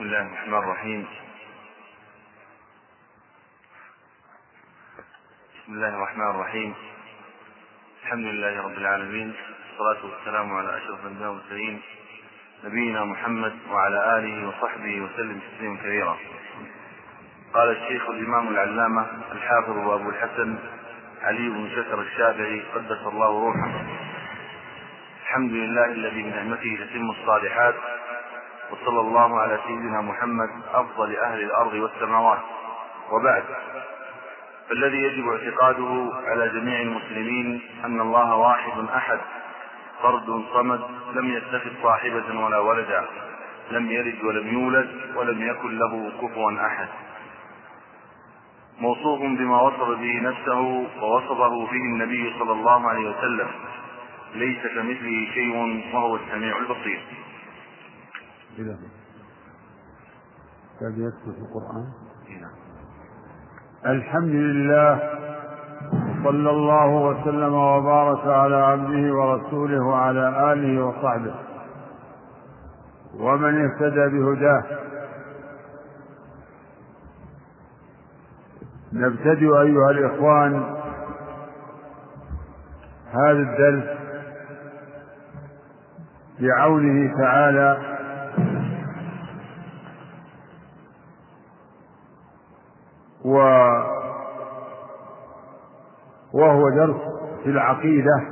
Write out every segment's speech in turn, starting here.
بسم الله الرحمن الرحيم. بسم الله الرحمن الرحيم. الحمد لله رب العالمين والصلاة والسلام على أشرف الأنبياء والمرسلين نبينا محمد وعلى آله وصحبه وسلم تسليما كثيرا قال الشيخ الإمام العلامة الحافظ أبو الحسن علي بن شكر الشافعي قدس الله روحه. الحمد لله الذي بنعمته تتم الصالحات وصلى الله على سيدنا محمد أفضل أهل الأرض والسماوات. وبعد فالذي يجب اعتقاده على جميع المسلمين أن الله واحد أحد فرد صمد لم يتخذ صاحبة ولا ولدا لم يلد ولم يولد ولم يكن له كفوا أحد. موصوف بما وصف به نفسه ووصفه به النبي صلى الله عليه وسلم ليس كمثله شيء وهو السميع البصير. كان يكتب في القرآن. الحمد لله صلى الله وسلم وبارك على عبده ورسوله وعلى آله وصحبه. ومن اهتدى بهداه. نبتدئ أيها الإخوان هذا الدرس بعونه تعالى و وهو درس في العقيدة.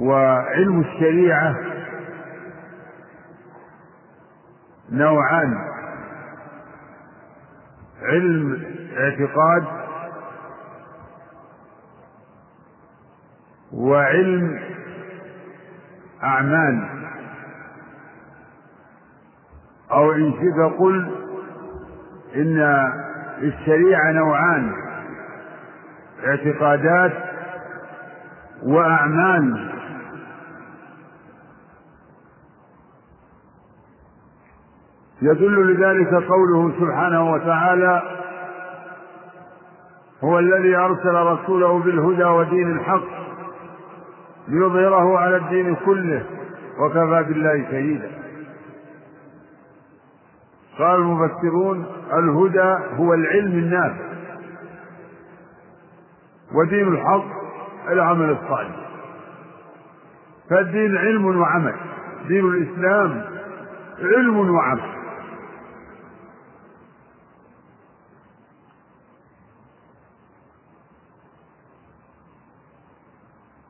وعلم الشريعة نوعان. علم اعتقاد وعلم أعمال. أو إن شئت قل إن الشريعة نوعان اعتقادات وأعمال. يدل لذلك قوله سبحانه وتعالى هو الذي أرسل رسوله بالهدى ودين الحق ليظهره على الدين كله وكفى بالله شهيدا. قال المفسرون الهدى هو العلم النافع ودين الحق العمل الصالح. فالدين علم وعمل دين الإسلام علم وعمل.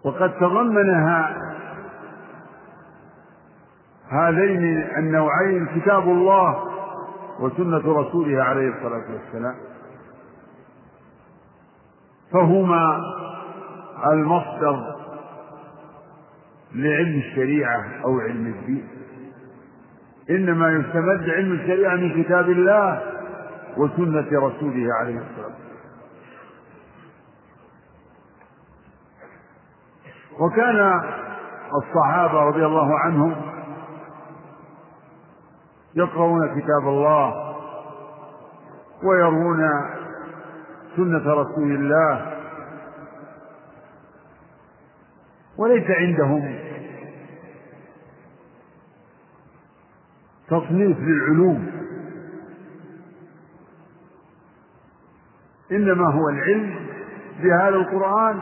وقد تضمنها هذين النوعين كتاب الله وسنة رسوله عليه الصلاة والسلام. فهما المصدر لعلم الشريعة أو علم الدين. إنما يستمد علم الشريعة من كتاب الله وسنة رسوله عليه الصلاة والسلام. وكان الصحابة رضي الله عنهم يقرؤون كتاب الله ويرون سنة رسول الله وليس عندهم تصنيف للعلوم إنما هو العلم بهذا القرآن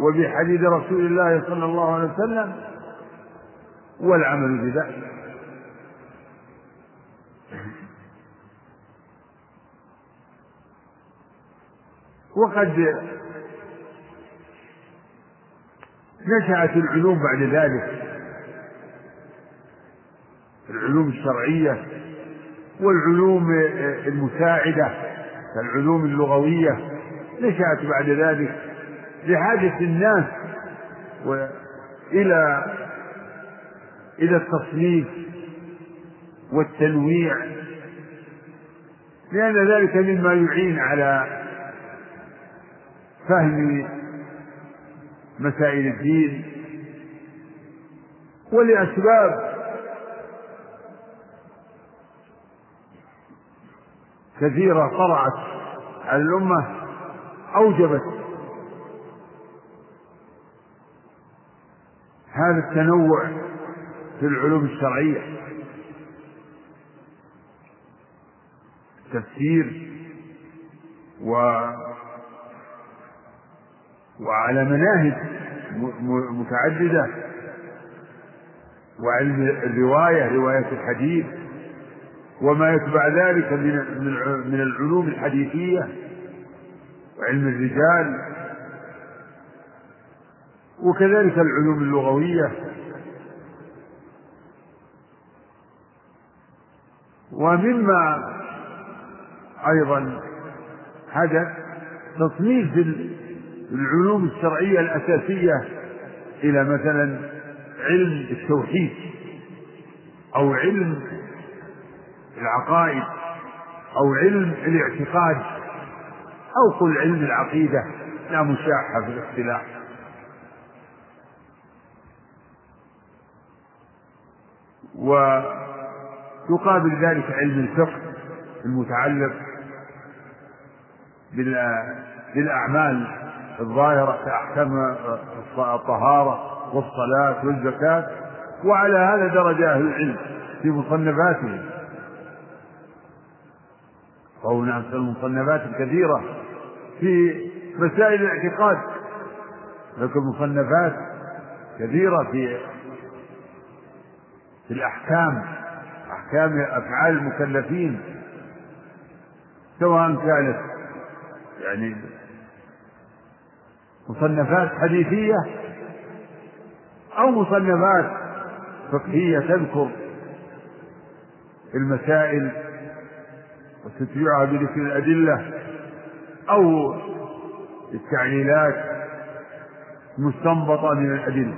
وبحديث رسول الله صلى الله عليه وسلم والعمل بذلك. وقد نشأت العلوم بعد ذلك. العلوم الشرعية والعلوم المساعدة كالعلوم اللغوية نشأت بعد ذلك لحاجة الناس إلى إلى التصنيف والتنويع لأن ذلك مما يعين على فهم مسائل الدين ولأسباب كثيرة طرأت على الأمة أوجبت هذا التنوع في العلوم الشرعية. تفسير و وعلى مناهج متعددة. وعلم الرواية رواية الحديث. وما يتبع ذلك من من العلوم الحديثية. وعلم الرجال. وكذلك العلوم اللغوية. ومما أيضا حدث تصنيف العلوم الشرعية الأساسية إلى مثلا علم التوحيد أو علم العقائد أو علم الاعتقاد أو قل علم العقيدة لا مشاحة في الاصطلاح ويقابل ذلك علم الفقه المتعلق بالأعمال الظاهرة كأحكام الطهارة والصلاة والزكاة وعلى هذا درج أهل العلم في مصنفاتهم وهناك المصنفات الكثيرة في مسائل الاعتقاد. لكن مصنفات كثيرة في في الأحكام أحكام أفعال المكلفين سواء كانت يعني مصنفات حديثية أو مصنفات فقهية تذكر المسائل وتتبعها بذكر الأدلة أو التعليلات مستنبطة من الأدلة.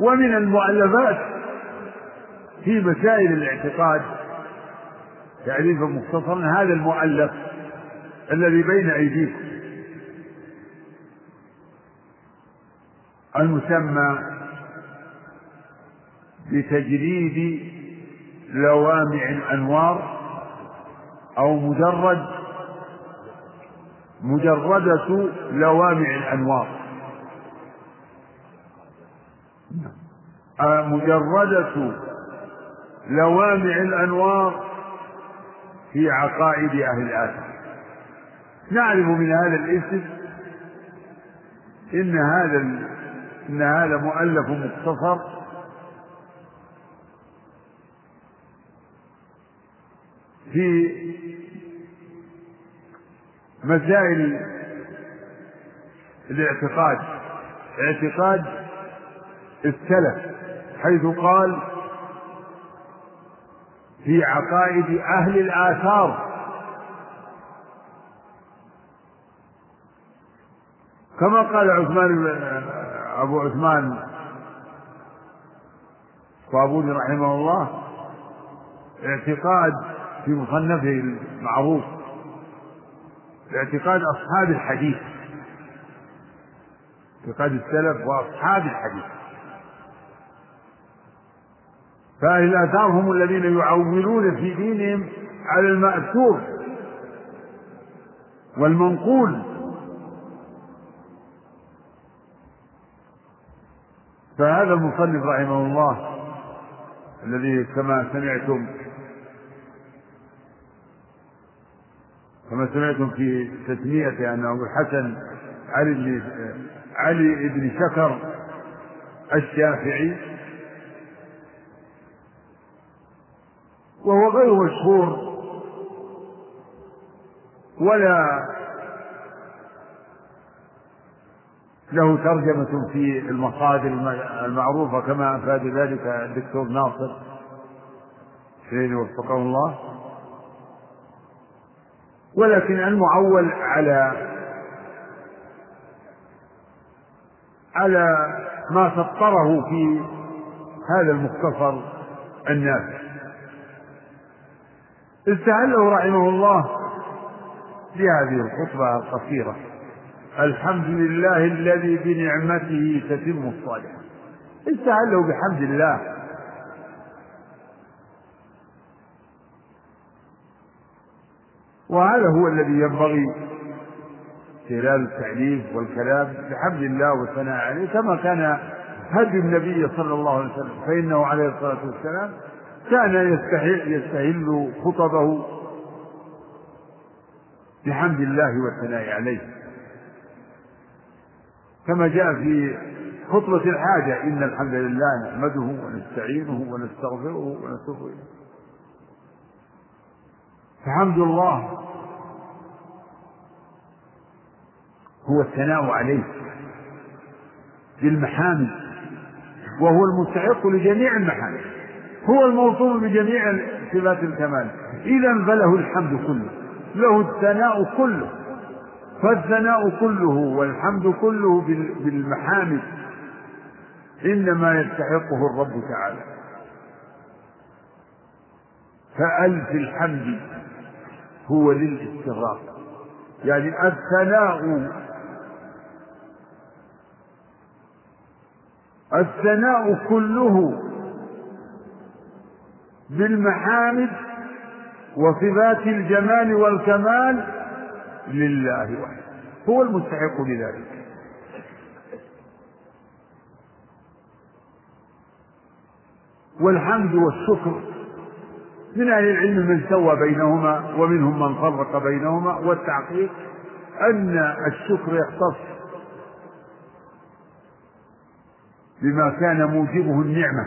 ومن المؤلفات في مسائل الاعتقاد تعريفا مختصرا هذا المؤلف الذي بين أيديكم. المسمى بتجريد لوامع الأنوار أو مجرد مجردة لوامع الأنوار. آه، مجردة لوامع الأنوار في عقائد أهل الآثار نعرف من هذا الاسم إن هذا إن هذا مؤلف مختصر. في مسائل الاعتقاد. اعتقاد السلف حيث قال في عقائد أهل الآثار كما قال عثمان أبو عثمان الصابوني رحمه الله اعتقاد في مصنفه المعروف اعتقاد أصحاب الحديث اعتقاد السلف وأصحاب الحديث. فأهل الآثار هم الذين يعولون في دينهم على المأثور والمنقول؟ فهذا المصنف رحمه الله الذي كما سمعتم كما سمعتم في تسميته انه الحسن علي بن علي بن شكر الشافعي وهو غير مشهور ولا له ترجمة في المصادر المعروفة كما أفاد ذلك الدكتور ناصر. حين وفقه الله. ولكن المعول على على ما سطره في هذا المختصر النافع. استهله رحمه الله بهذه الخطبة القصيرة. الحمد لله الذي بنعمته تتم الصالحات. استهله بحمد الله. وهذا هو الذي ينبغي خلال التعليف والكلام بحمد الله والثناء عليه. كما كان هدي النبي صلى الله عليه وسلم فإنه عليه الصلاة والسلام كان يستهل, يستهل خطبه بحمد الله والثناء عليه. كما جاء في خطبة الحاجة إن الحمد لله نحمده ونستعينه ونستغفره ونتوب إليه. فحمد الله هو الثناء عليه بالمحامد وهو المستحق لجميع المحامد هو الموصوف بجميع صفات الكمال. إذا فله الحمد كله له الثناء كله. فالثناء كله والحمد كله بالمحامد إنما يستحقه الرب تعالى. فألف الحمد هو للاستغراق. يعني الثناء الثناء كله بالمحامد وصفات الجمال والكمال لله وحده. هو المستحق لذلك والحمد والشكر من أهل العلم من سوى بينهما ومنهم من فرق بينهما والتحقيق أن الشكر يختص بما كان موجبه النعمة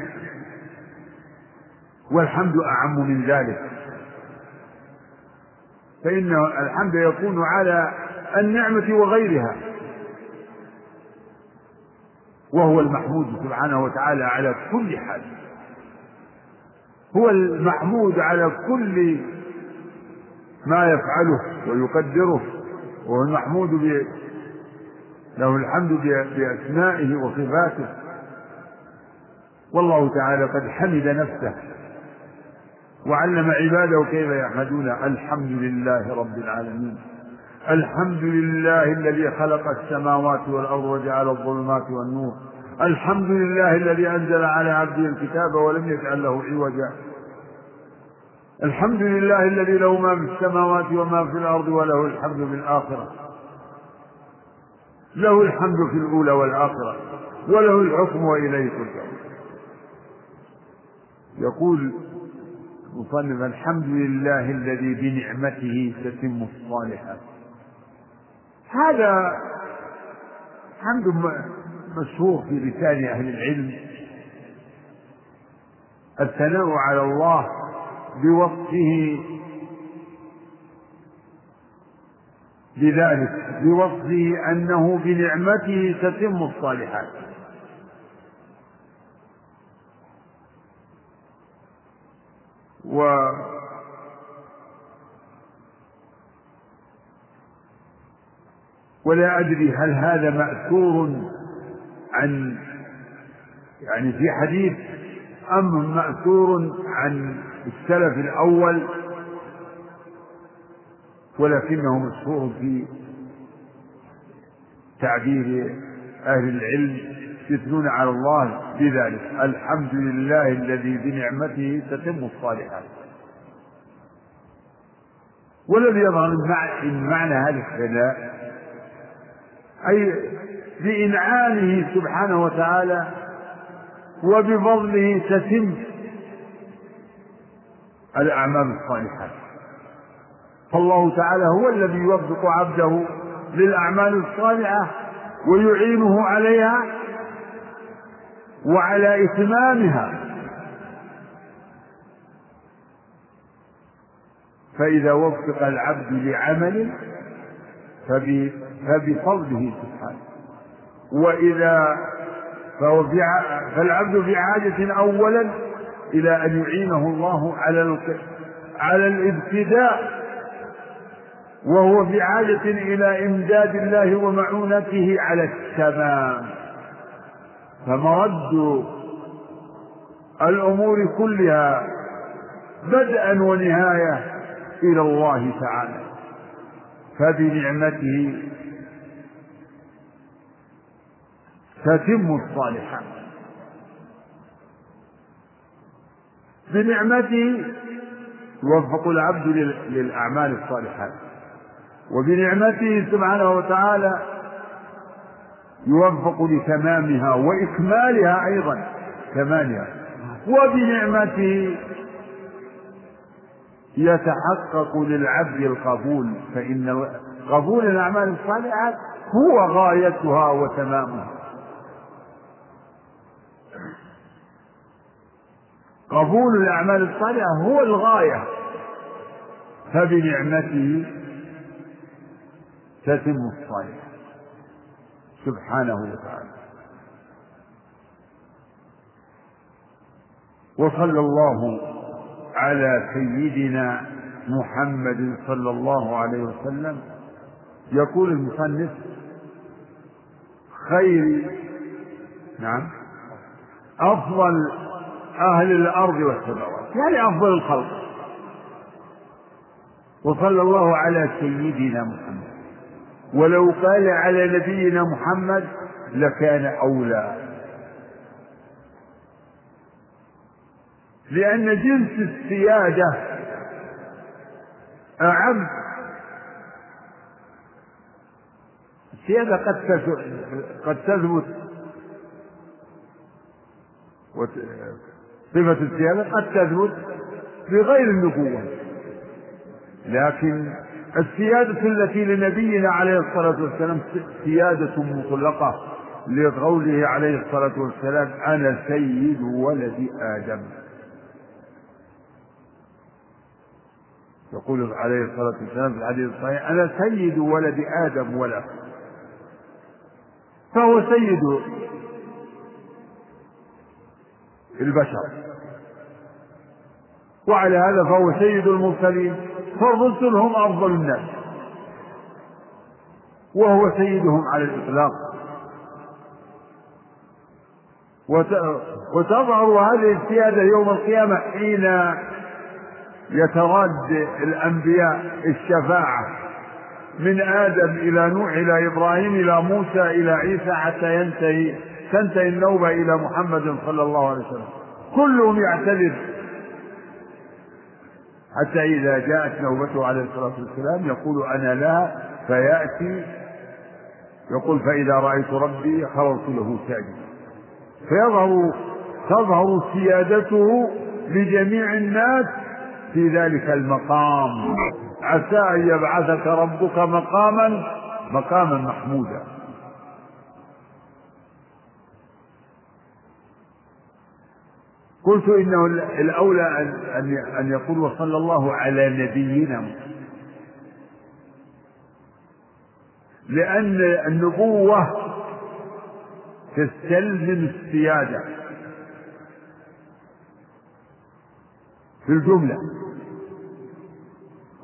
والحمد أعم من ذلك. فإن الحمد يكون على النعمة وغيرها. وهو المحمود سبحانه وتعالى على كل حال. هو المحمود على كل ما يفعله ويقدره. وهو المحمود ب... له الحمد بأسمائه وصفاته. والله تعالى قد حمد نفسه. وعلم عباده كيف يحمدون. الحمد لله رب العالمين. الحمد لله الذي خلق السماوات والأرض وجعل الظلمات والنور. الحمد لله الذي أنزل على عبده الكتاب ولم يجعل له عوجا. الحمد لله الذي له ما في السماوات وما في الأرض وله الحمد في الآخرة. له الحمد في الأولى والآخرة. وله الحكم وإليه ترجعون. يقول مصنف الحمد لله الذي بنعمته تتم الصالحات. هذا حمد مشهور في لسان أهل العلم. الثناء على الله بوصفه بذلك بوصفه أنه بنعمته تتم الصالحات. و ولا أدري هل هذا مأثور عن يعني في حديث أم مأثور عن السلف الأول ولكنه مشهور في تعبير أهل العلم يثنون على الله بذلك. الحمد لله الذي بنعمته تتم الصالحات. والذي يظهر معنى هذا الثناء أي بإنعامه سبحانه وتعالى وبفضله تتم الأعمال الصالحات. فالله تعالى هو الذي يوفق عبده للأعمال الصالحة ويعينه عليها وعلى إتمامها. فإذا وفق العبد لعمل فبفضله سبحانه. وإذا فهو فالعبد بحاجة أولا إلى أن يعينه الله على على الابتداء. وهو بحاجة إلى إمداد الله ومعونته على التمام. فمرد الأمور كلها بدءا ونهاية إلى الله تعالى. فبنعمته تتم الصالحات. بنعمته يوفق العبد للأعمال الصالحات. وبنعمته سبحانه وتعالى يوفق لتمامها وإكمالها أيضا. كمالها وبنعمته يتحقق للعبد القبول. فإن قبول الأعمال الصالحة هو غايتها وتمامها. قبول الأعمال الصالحة هو الغاية. فبنعمته تتم الصالحة. سبحانه وتعالى. وصلى الله على سيدنا محمد صلى الله عليه وسلم. يقول المصنف خير نعم أفضل أهل الأرض والسماوات. يعني أفضل الخلق. وصلى الله على سيدنا محمد. ولو قال على نبينا محمد لكان أولى. لأن جنس السيادة أعم. السيادة قد قد تثبت. صفة السيادة قد تثبت بغير النبوة. لكن السيادة التي لنبينا عليه الصلاة والسلام سيادة مطلقة لقوله عليه الصلاة والسلام أنا سيد ولد آدم. يقول عليه الصلاة والسلام في الحديث الصحيح أنا سيد ولد آدم ولا. فهو سيد البشر. وعلى هذا فهو سيد المرسلين. فالرسل هم أفضل الناس. وهو سيدهم على الإطلاق. وتظهر هذه السيادة يوم القيامة حين يتراد الأنبياء الشفاعة من آدم إلى نوح إلى إبراهيم إلى موسى إلى عيسى حتى ينتهي تنتهي النوبة إلى محمد صلى الله عليه وسلم. كلهم يعتذر حتى إذا جاءت نوبته عليه الصلاة والسلام يقول أنا لا فيأتي يقول فإذا رأيت ربي خررت له ساجدا. فيظهر تظهر سيادته لجميع الناس في ذلك المقام. عسى أن يبعثك ربك مقاما مقاما محمودا. قلت إنه الأولى ان ان يقول وصلى الله على نبينا لأن النبوة تستلزم السيادة. في الجملة.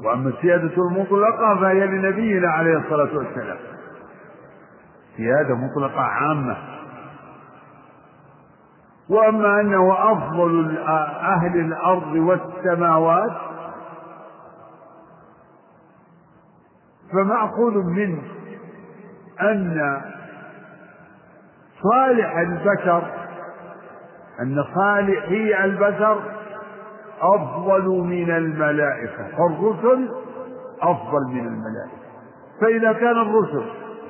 وأما السيادة المطلقة فهي لنبينا عليه الصلاة والسلام. سيادة مطلقة عامة. وأما أنه أفضل أهل الأرض والسماوات فمأخوذ منه أن صالح البشر أن صالحي البشر أفضل من الملائكة فالرسل أفضل من الملائكة فإذا كان الرسل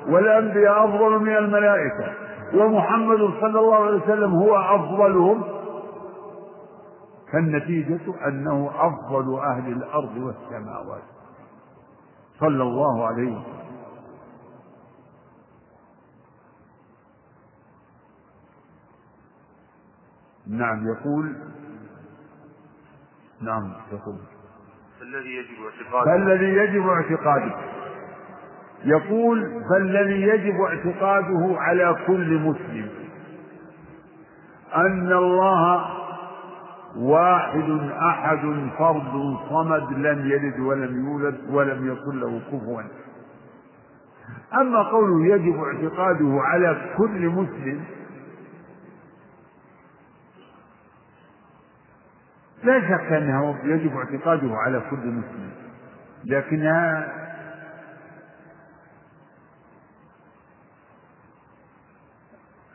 والأنبياء أفضل من الملائكة ومحمد صلى الله عليه وسلم هو أفضلهم فالنتيجة أنه أفضل أهل الأرض والسماوات. صلى الله عليه وسلم. نعم يقول. نعم يقول. فالذي يجب اعتقاده. فالذي يجب اعتقاده. يقول فالذي يجب اعتقاده على كل مسلم أن الله واحد أحد فرد صمد لم يلد ولم يولد ولم يكن له كفوا. أما قوله يجب اعتقاده على كل مسلم لا شك أنه يجب اعتقاده على كل مسلم لكنها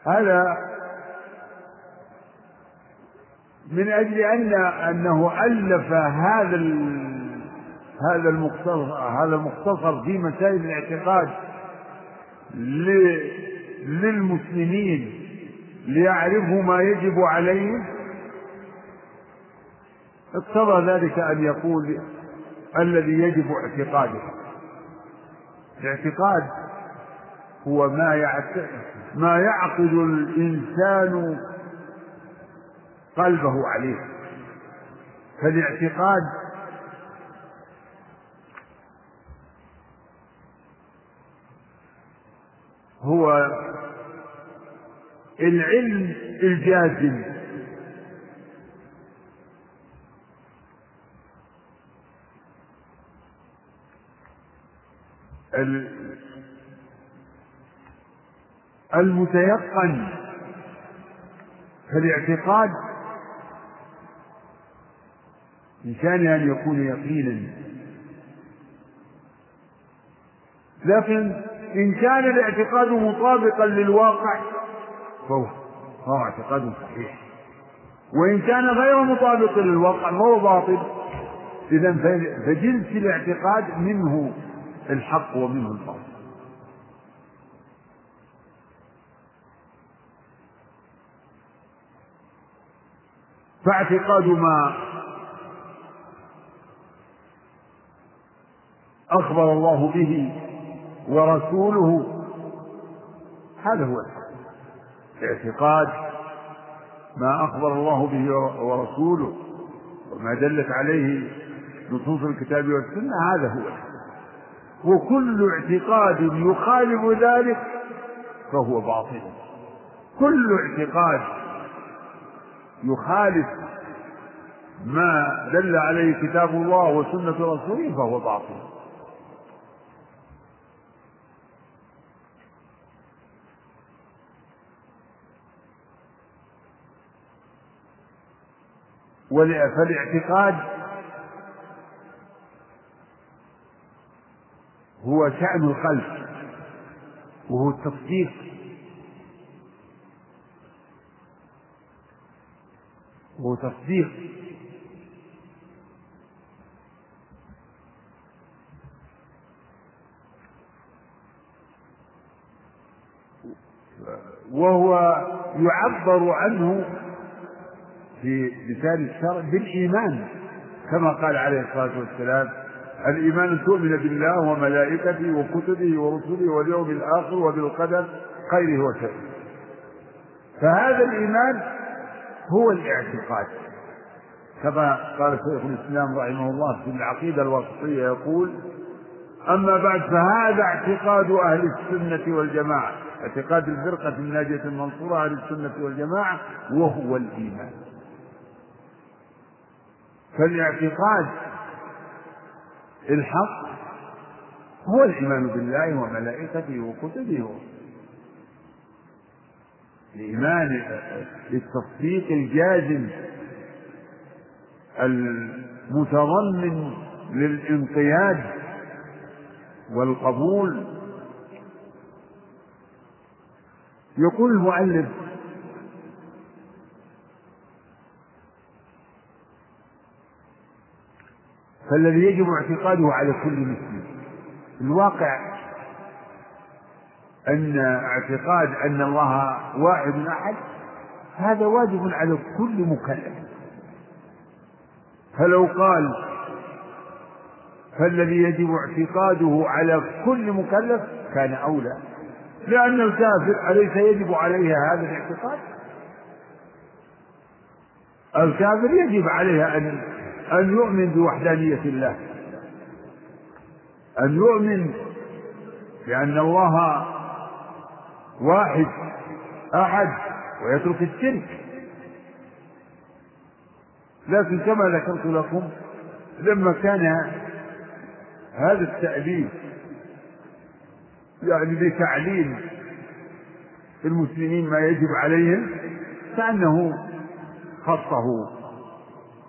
هذا من أجل أن أنه ألف هذا هذا المختصر هذا المختصر في مسائل الاعتقاد للمسلمين ليعرفوا ما يجب عليهم. اقتضى ذلك أن يقول الذي يجب اعتقاده. الاعتقاد هو ما يعتقد ما يعقد الإنسان قلبه عليه. فالاعتقاد هو العلم الجازم. المتيقن فالاعتقاد بإمكانه أن يكون يقينا. لكن إن كان الاعتقاد مطابقا للواقع فهو فهو اعتقاد صحيح. وإن كان غير مطابق للواقع فهو باطل. إذا فجنس الاعتقاد منه الحق ومنه الباطل. فاعتقاد ما أخبر الله به ورسوله هذا هو اعتقاد ما أخبر الله به ورسوله وما دلت عليه نصوص الكتاب والسنة هذا هو وكل اعتقاد يخالف ذلك فهو باطل. كل اعتقاد يخالف ما دل عليه كتاب الله وسنة رسوله فهو باطل فالاعتقاد هو شأن القلب وهو التصديق. وهو تصديق. وهو يعبر عنه في لسان الشرع بالإيمان كما قال عليه الصلاة والسلام الإيمان أن تؤمن بالله وملائكته وكتبه ورسله واليوم الآخر وبالقدر خيره وشره. فهذا الإيمان هو الاعتقاد. كما قال شيخ الإسلام رحمه الله في العقيدة الوسطية يقول أما بعد فهذا اعتقاد أهل السنة والجماعة. اعتقاد الفرقة الناجية المنصورة أهل السنة والجماعة وهو الإيمان. فالاعتقاد الحق هو الإيمان بالله وملائكته وكتبه. الإيمان التصديق الجازم المتضمن للانقياد والقبول يقول المؤلف فالذي يجب اعتقاده على كل مسلم. الواقع أن اعتقاد أن الله واحد أحد هذا واجب على كل مكلف. فلو قال فالذي يجب اعتقاده على كل مكلف كان أولى. لأن الكافر أليس يجب عليه هذا الاعتقاد؟ الكافر يجب عليه أن أن يؤمن بوحدانية الله أن يؤمن بأن الله واحد أحد ويترك الشرك لكن كما ذكرت لكم لما كان هذا التأليف يعني لتعليم المسلمين ما يجب عليهم كأنه خصه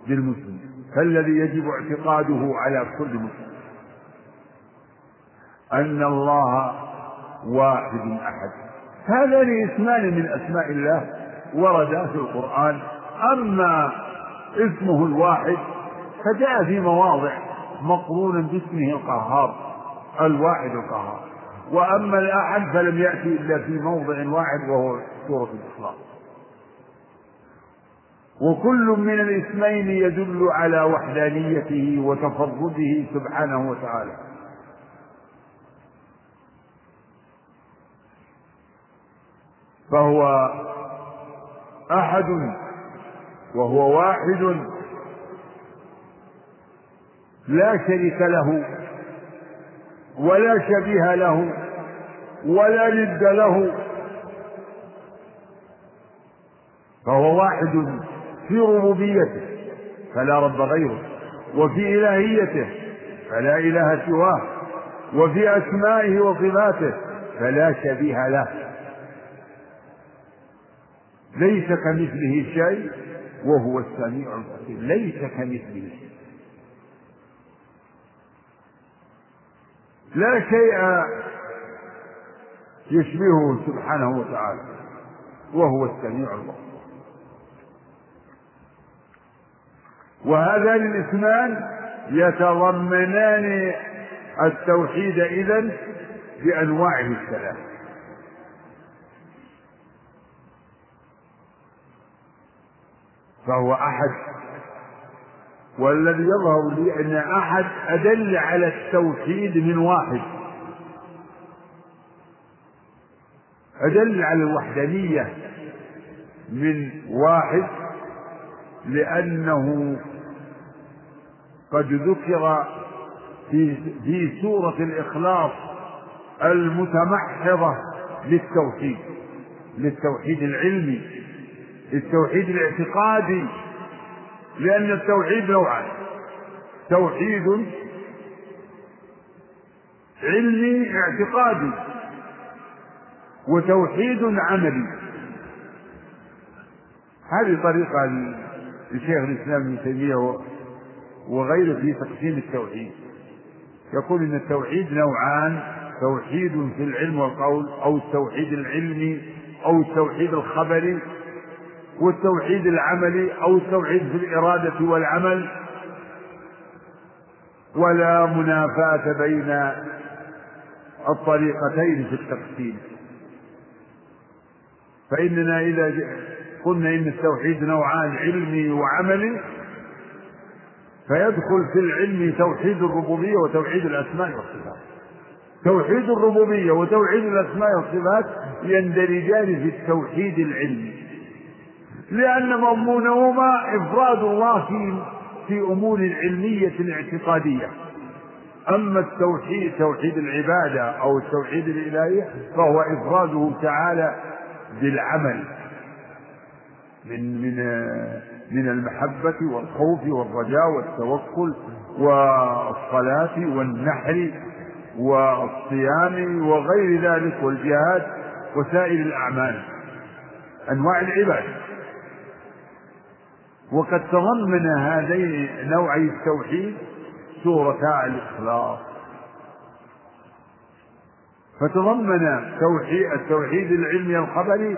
بالمسلم فالذي يجب اعتقاده على كل مسلم. أن الله واحد أحد. هذان اسمان من أسماء الله وردا في القرآن. أما اسمه الواحد فجاء في مواضع مقرونا باسمه القهار الواحد القهار. وأما الأحد فلم يأتي إلا في موضع واحد وهو سورة الإخلاص. وكل من الاسمين يدل على وحدانيته وتفرده سبحانه وتعالى. فهو أحد وهو واحد لا شريك له. ولا شبيه له ولا ند له. فهو واحد في ربوبيته فلا رب غيره. وفي إلهيته فلا إله سواه. وفي أسمائه وصفاته فلا شبيه له. ليس كمثله شيء وهو السميع البصير. ليس كمثله. لا شيء يشبهه سبحانه وتعالى وهو السميع البصير. وهذان الاسمان يتضمنان التوحيد إذن بأنواعه الثلاث. فهو أحد والذي يظهر لي أن أحد أدل على التوحيد من واحد. أدل على الوحدانية من واحد لأنه قد ذكر في في سورة الإخلاص المتمحضة للتوحيد للتوحيد العلمي للتوحيد الاعتقادي. لأن التوحيد نوعان. توحيد علمي اعتقادي وتوحيد عملي. هذه طريقة لشيخ الإسلام ابن تيمية وغيره في تقسيم التوحيد. يقول إن التوحيد نوعان توحيد في العلم والقول أو التوحيد العلمي أو التوحيد الخبري والتوحيد العملي أو التوحيد في الإرادة والعمل. ولا منافاة بين الطريقتين في التقسيم. فإننا إذا قلنا إن التوحيد نوعان علمي وعملي فيدخل في العلم توحيد الربوبية وتوحيد الأسماء والصفات. توحيد الربوبية وتوحيد الأسماء والصفات يندرجان في التوحيد العلمي. لأن مضمونهما إفراد الله في في أمور علمية اعتقادية. أما التوحيد توحيد العبادة أو التوحيد الإلهية فهو إفراده تعالى بالعمل من من من المحبة والخوف والرجاء والتوكل والصلاة والنحر والصيام وغير ذلك والجهاد وسائر الأعمال. أنواع العبادة. وقد تضمن هذين نوعي التوحيد سورتا الإخلاص. فتضمن توحيد التوحيد العلمي الخبري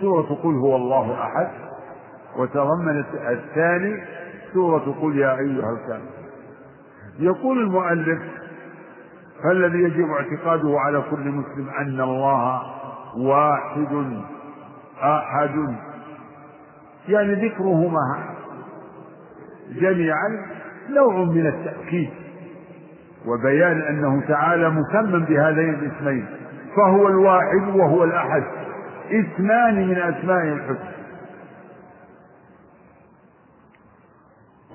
سورة قل هو الله أحد وتضمن الثاني سورة قل يا أيها الكافرون يقول المؤلف فالذي يجب اعتقاده على كل مسلم أن الله واحد أحد يعني ذكرهما جميعا نوع من التأكيد وبيان أنه تعالى مسمى بهذين الاسمين فهو الواحد وهو الأحد اسمان من أسماء الحسنى.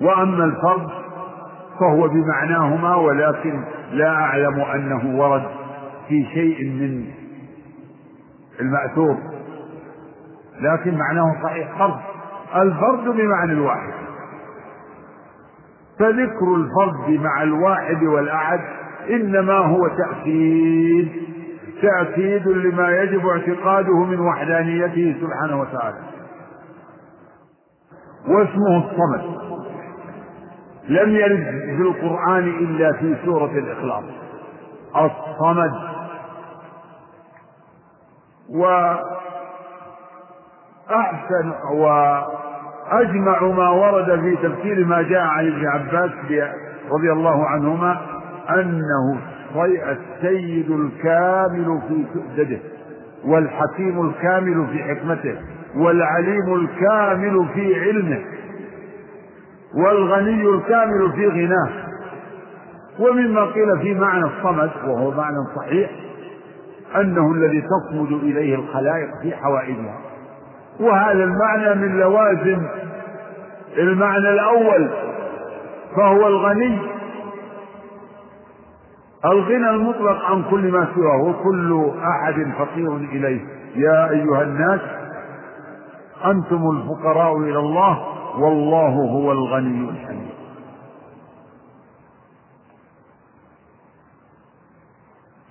وأما الفرد فهو بمعناهما ولكن لا أعلم أنه ورد في شيء من المأثور لكن معناه صحيح فرد. الفرد بمعنى الواحد. فذكر الفرد مع الواحد والأحد إنما هو تأكيد تأكيد لما يجب اعتقاده من وحدانيته سبحانه وتعالى. واسمه الصمد. لم يرد في القرآن إلا في سورة الإخلاص. الصمد. وأحسن وأجمع ما ورد في تفسير ما جاء عن ابن عباس رضي الله عنهما أنه السيد الكامل في سؤدده والحكيم الكامل في حكمته والعليم الكامل في علمه والغني الكامل في غناه. ومما قيل في معنى الصمد وهو معنى صحيح أنه الذي تصمد إليه الخلائق في حوائجها. وهذا المعنى من لوازم. المعنى الأول فهو الغني. الغنى المطلق عن كل ما سواه وكل أحد فقير إليه. يا أيها الناس أنتم الفقراء إلى الله والله هو الغني الحميد.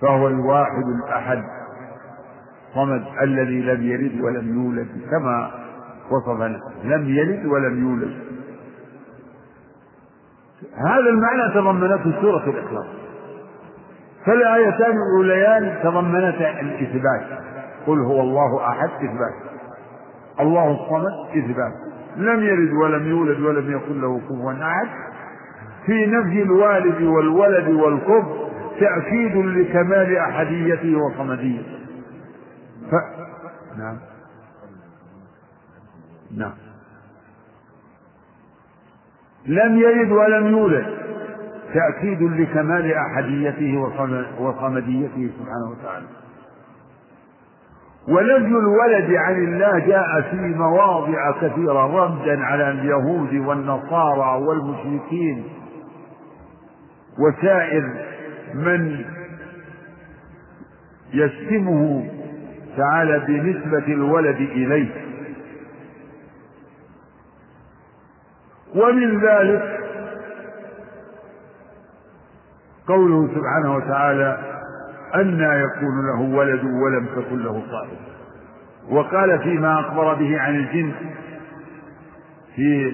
فهو الواحد الأحد. صمد الذي لم يلد ولم يولد كما وصف نفسه. لم يلد ولم يولد. هذا المعنى تضمنته سورة الإخلاص. فالآيتان الأوليان تضمنتا الإثبات. قل هو الله أحد إثبات. الله الصمد إثبات. لم يلد ولم يولد ولم يكن له كفوا أحد. في نفي الوالد والولد والكفر تأكيد لكمال أحديته وصمديته. ف... نعم. نعم. لم يلد ولم يولد تأكيد لكمال أحديته وصمديته سبحانه وتعالى. ونفي الولد عن الله جاء في مواضع كثيرة ردا على اليهود والنصارى والمشركين. وسائر من يشتمه تعالى بنسبة الولد إليه. ومن ذلك قوله سبحانه وتعالى أنى يكون له ولد ولم تكن له صاحب. وقال فيما أخبر به عن الجن في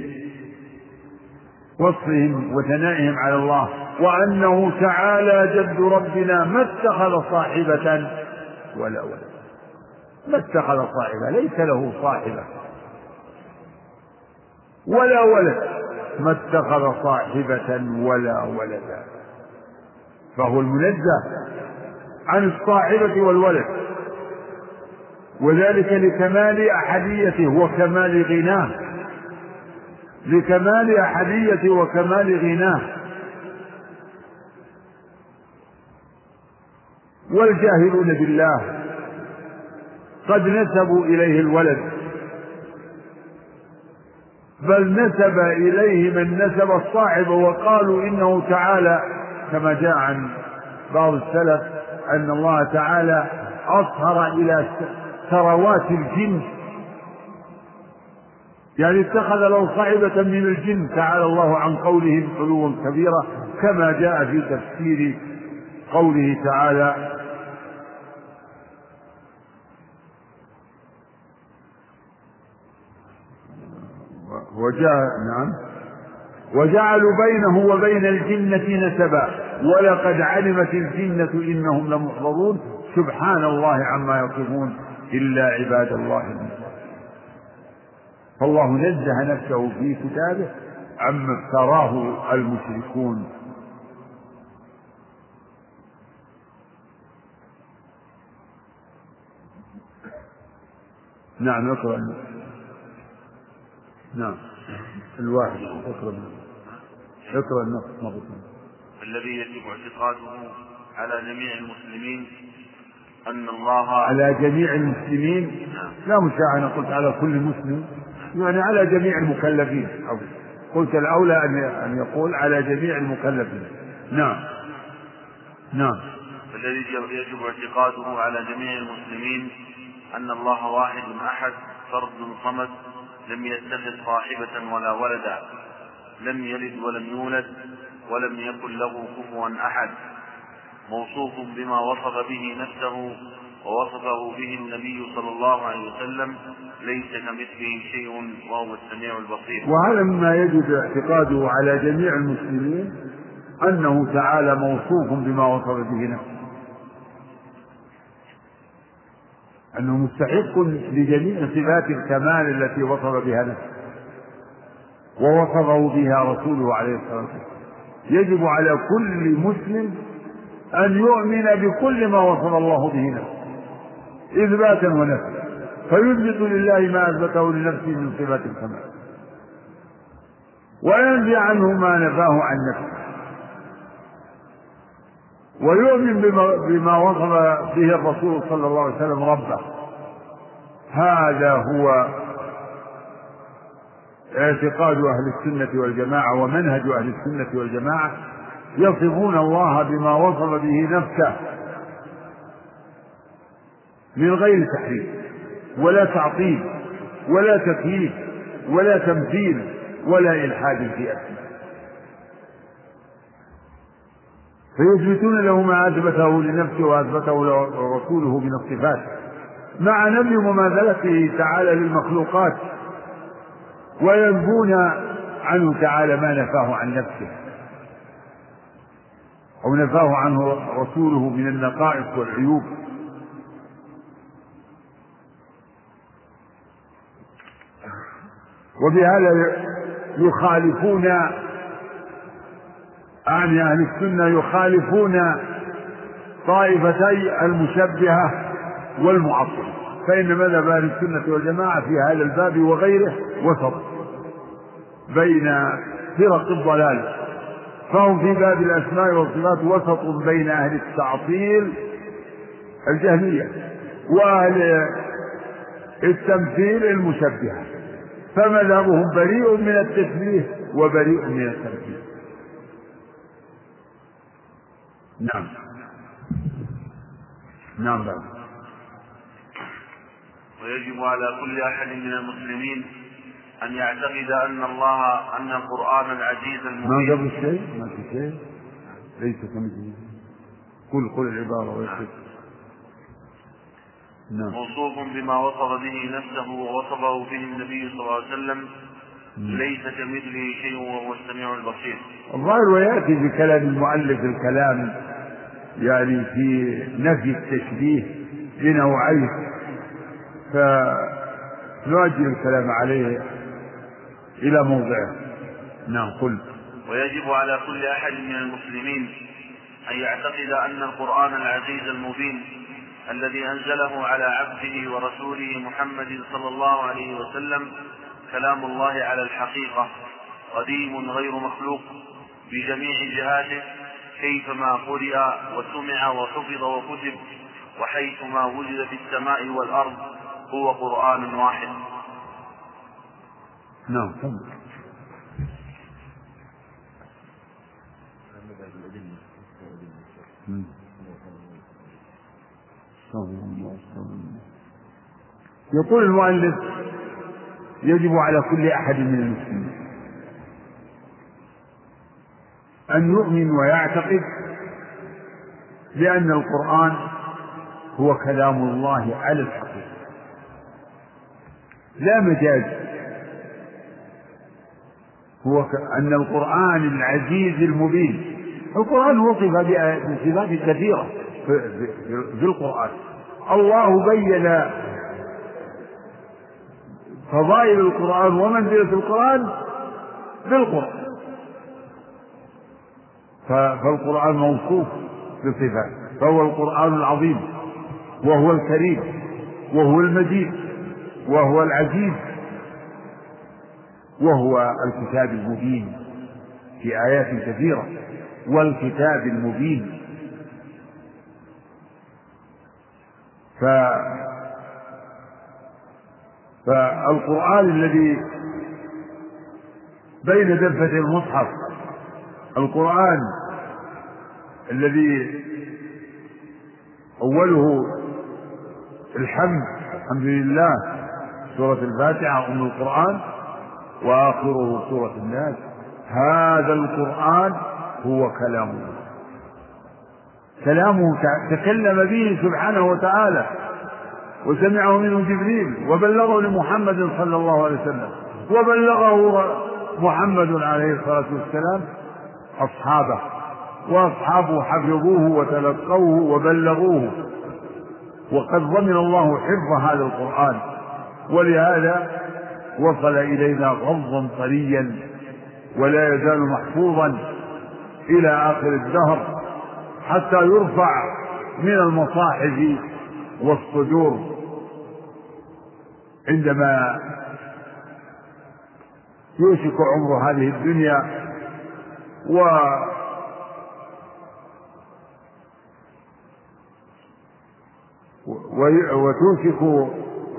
وصفهم وثنائهم على الله وأنه تعالى جد ربنا ما اتخذ صاحبة ولا ولد. ما اتخذ صاحبة ليس له صاحبة. ولا ولد. ما اتخذ صاحبة ولا ولدا. فهو المنزه عن الصاحبة والولد. وذلك لكمال أحديته وكمال غناه. لكمال أحديته وكمال غناه. والجاهلون بالله قد نسبوا إليه الولد. بل نسب إليه من نسب الصاحب وقالوا إنه تعالى كما جاء عن بعض السلف أن الله تعالى أصهر إلى ثروات الجن. يعني اتخذ له صاحبة من الجن. تعالى الله عن قولهم علوا كبيرا كما جاء في تفسير قوله تعالى وجاء نعم. وجعلوا بينه وبين الجنة نسبا. ولقد علمت الجنة إنهم لمحضرون. سبحان الله عما يصفون. إلا عباد الله فالله نزه نفسه في كتابه. عما افتراه المشركون. نعم اقرأ. نعم. الواحد. اقرأ اقرأ النص مرة الذي يجب اعتقاده على جميع المسلمين أن الله على جميع المسلمين؟ لا مش أنا قلت على كل مسلم. يعني على جميع المكلفين. أو قلت الأولى أن أن يقول على جميع المكلفين. نعم. نعم. الذي يجب اعتقاده على جميع المسلمين أن الله واحد أحد فرد صمد لم يتخذ صاحبة ولا ولدا لم يلد ولم يولد ولم يكن له كفوا أحد. موصوف بما وصف به نفسه ووصفه به النبي صلى الله عليه وسلم ليس كمثله شيء وهو السميع البصير. وهذا مما يجب اعتقاده على جميع المسلمين أنه تعالى موصوف بما وصف به نفسه. أنه مستحق لجميع صفات الكمال التي وصف بها نفسه ووصفه بها رسوله عليه الصلاة والسلام. يجب على كل مسلم أن يؤمن بكل ما وصف الله به نفسه إثباتا ونفيا فيثبت لله ما أثبته لنفسه من صفات الكمال. وينفي عنه ما نفاه عن نفسه. ويؤمن بما, بما وصف به الرسول صلى الله عليه وسلم ربه. هذا هو اعتقاد أهل السنة والجماعة ومنهج أهل السنة والجماعة يصفون الله بما وصف به نفسه من غير تحريف ولا تعطيل ولا تكييف ولا تمثيل ولا إلحاد في أسماء فيثبتون له ما أثبته لنفسه وأثبته رسوله من الصفات. مع نفي مماثلته تعالى للمخلوقات وينفون عنه تعالى ما نفاه عن نفسه. أو نفاه عنه رسوله من النقائص والعيوب. وبهذا يخالفون أعني أهل السنة يخالفون طائفتي المشبهة والمعطلة فإن مذهب أهل السنة والجماعة في هذا الباب وغيره وسط بين فرق الضلال. فهم في باب الأسماء والصفات وسط بين أهل التعطيل الجهمية وأهل التمثيل المشبهة. فمذهبهم بريء من التشبيه وبريء من التمثيل نعم. نعم بعد ويجب على كل أحد من المسلمين أن يعتقد أن الله أن القرآن العزيز المبين. ما قبل شيء؟ ما في شيء؟ ليس كمثله. قل قل العبارة ويكفي. نعم. موصوف بما وصف به نفسه ووصفه به النبي صلى الله عليه وسلم ليس كمثله شيء وهو السميع البصير. الظاهر ويأتي بكلام المؤلف الكلام يعني في نفي التشبيه بنوعيه فنؤجل الكلام عليه إلى موضعه. نعم قل. ويجب على كل أحد من المسلمين أن يعتقد أن القرآن العزيز المبين الذي أنزله على عبده ورسوله محمد صلى الله عليه وسلم كلام الله على الحقيقة قديم غير مخلوق بجميع جهاته كيفما قرئ وسمع وحفظ وكتب وحيثما وجد في السماء والأرض هو قرآن واحد. نعم يقول المؤلف يجب على كل أحد من المسلمين أن يؤمن ويعتقد بأن القرآن هو كلام الله على الحقيقة لا مجاز هو أن القرآن العزيز المبين القرآن وصف بصفات كثيرة في القرآن. الله بين فضائل القرآن ومنزلة القرآن بالقرآن. فالقرآن موصوف بصفات فهو القرآن العظيم وهو الكريم وهو المجيد وهو العزيز وهو الكتاب المبين في آيات كثيرة والكتاب المبين. فالقرآن الذي بين دفة المصحف القرآن الذي أوله الحمد الحمد لله سورة الفاتحة أم القرآن وآخره سورة الناس. هذا القرآن هو كلام الله كلامه تكلم به سبحانه وتعالى. وسمعه منه جبريل وبلغه لمحمد صلى الله عليه وسلم وبلغه محمد عليه الصلاة والسلام أصحابه وأصحابه حفظوه وتلقوه وبلغوه. وقد ضمن الله حفظ هذا القرآن. ولهذا وصل إلينا غضا طريا ولا يزال محفوظا إلى آخر الدهر حتى يرفع من المصاحف والصدور. عندما يوشك عمر هذه الدنيا و وتوشك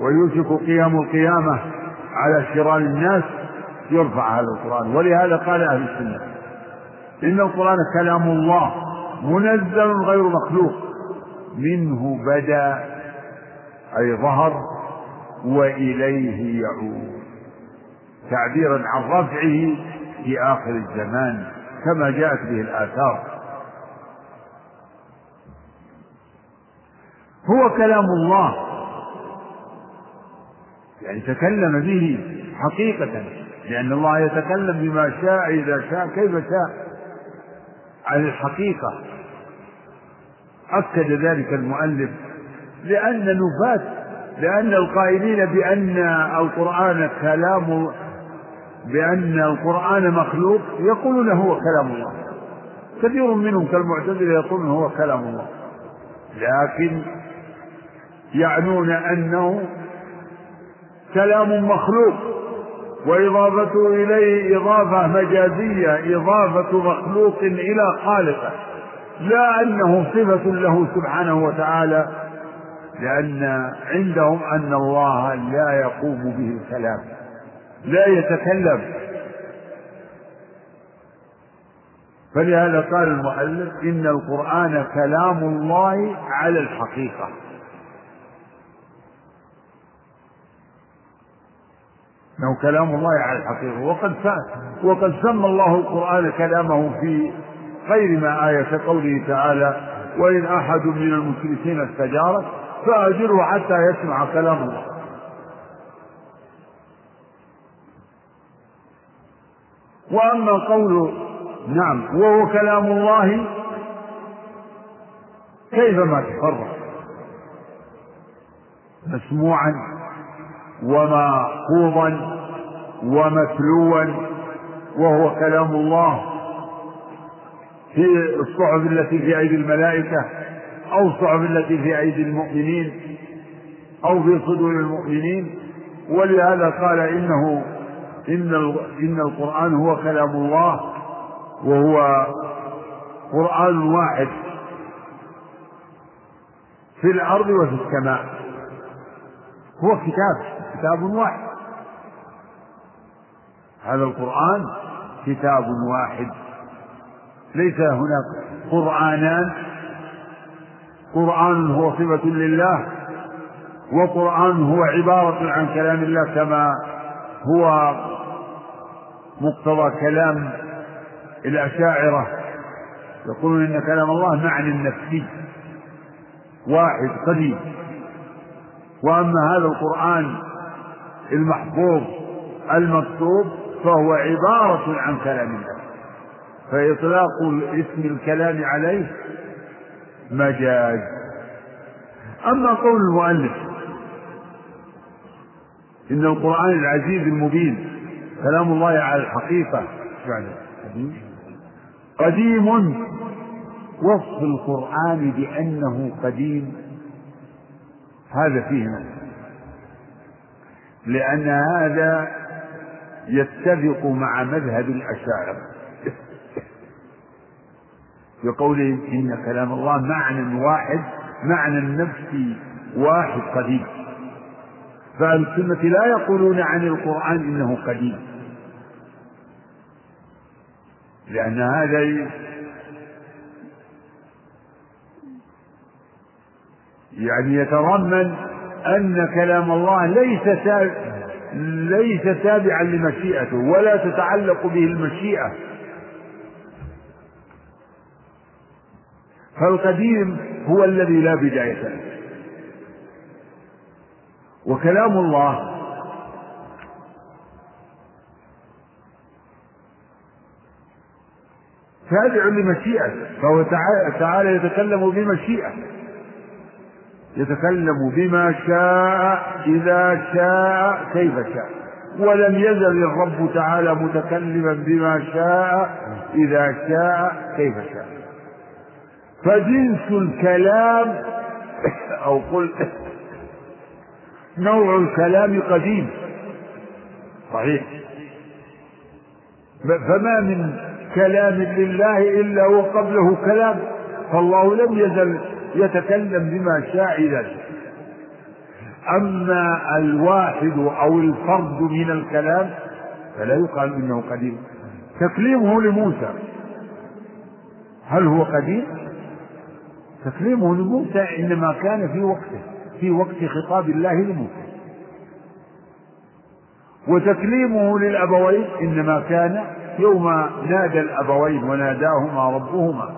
ويوشك قيام القيامة على شرار الناس يرفع هذا القرآن. ولهذا قال أهل السنة إن القرآن كلام الله منزل غير مخلوق. منه بدأ أي ظهر وإليه يعود. تعبيرا عن رفعه في آخر الزمان كما جاءت به الآثار. هو كلام الله. يعني تكلم به حقيقة لأن الله يتكلم بما شاء إذا شاء كيف شاء. عن الحقيقة. أكد ذلك المؤلف لأن نفاة لأن القائلين بأن القرآن كلام بأن القرآن مخلوق يقولون هو كلام الله. كثير منهم كالمعتزلة يقولون هو كلام الله. لكن يعنون أنه كلام مخلوق وإضافته إليه إضافة مجازية إضافة مخلوق إلى خالقه. لا أنه صفة له سبحانه وتعالى لأن عندهم أن الله لا يقوم به الكلام لا يتكلم. فلهذا قال المؤلف إن القرآن كلام الله على الحقيقة. إنه كلام الله على الحقيقة. وقد وقد سمى الله القرآن كلامه في غير ما آية قوله تعالى وإن أحد من المشركين استجارك فأجره حتى يسمع كلام الله وأما قول نعم وهو كلام الله كيفما تفرق؟ مسموعا ومحفوظا ومتلوا وهو كلام الله. في الصحف التي في أيدي الملائكة أو الصحف التي في أيدي المؤمنين أو في صدور المؤمنين. ولهذا قال إنه إن إن القرآن هو كلام الله وهو قرآن واحد في الأرض وفي السماء. هو كتاب كتاب واحد. هذا القرآن كتاب واحد. ليس هناك قرآنان قرآن هو صفة لله وقرآن هو عبارة عن كلام الله كما هو مقتضى كلام الأشاعرة. يقولون إن كلام الله معنى نفسي واحد قديم. وأما هذا القرآن المحفوظ المكتوب فهو عبارة عن كلام الله. فإطلاق اسم الكلام عليه مجاز. أما قول المؤلف إن القرآن العزيز المبين كلام الله على الحقيقة قديم وصف القرآن بأنه قديم هذا فيه نفس لأن هذا يتفق مع مذهب الأشاعرة. بقولهم إن كلام الله معنى واحد معنى النفس واحد قديم. فأهل السنة لا يقولون عن القرآن إنه قديم. لأن هذا يعني يتضمن أن كلام الله ليس ليس تابعا لمشيئته ولا تتعلق به المشيئة. فالقديم هو الذي لا بداية له. وكلام الله تابع لمشيئته فهو تعالى يتكلم بمشيئة. يتكلم بما شاء إذا شاء كيف شاء. ولم يزل الرب تعالى متكلما بما شاء إذا شاء كيف شاء. فجنس الكلام أو قل نوع الكلام قديم. صحيح. فما من كلام لله إلا وقبله كلام فالله لم يزل يتكلم بما شاء ذلك. أما الواحد أو الفرد من الكلام فلا يقال إنه قديم. تكليمه لموسى. هل هو قديم؟ تكليمه لموسى إنما كان في وقته في وقت خطاب الله لموسى. وتكليمه للأبوين إنما كان يوم نادى الأبوين وناداهما ربهما.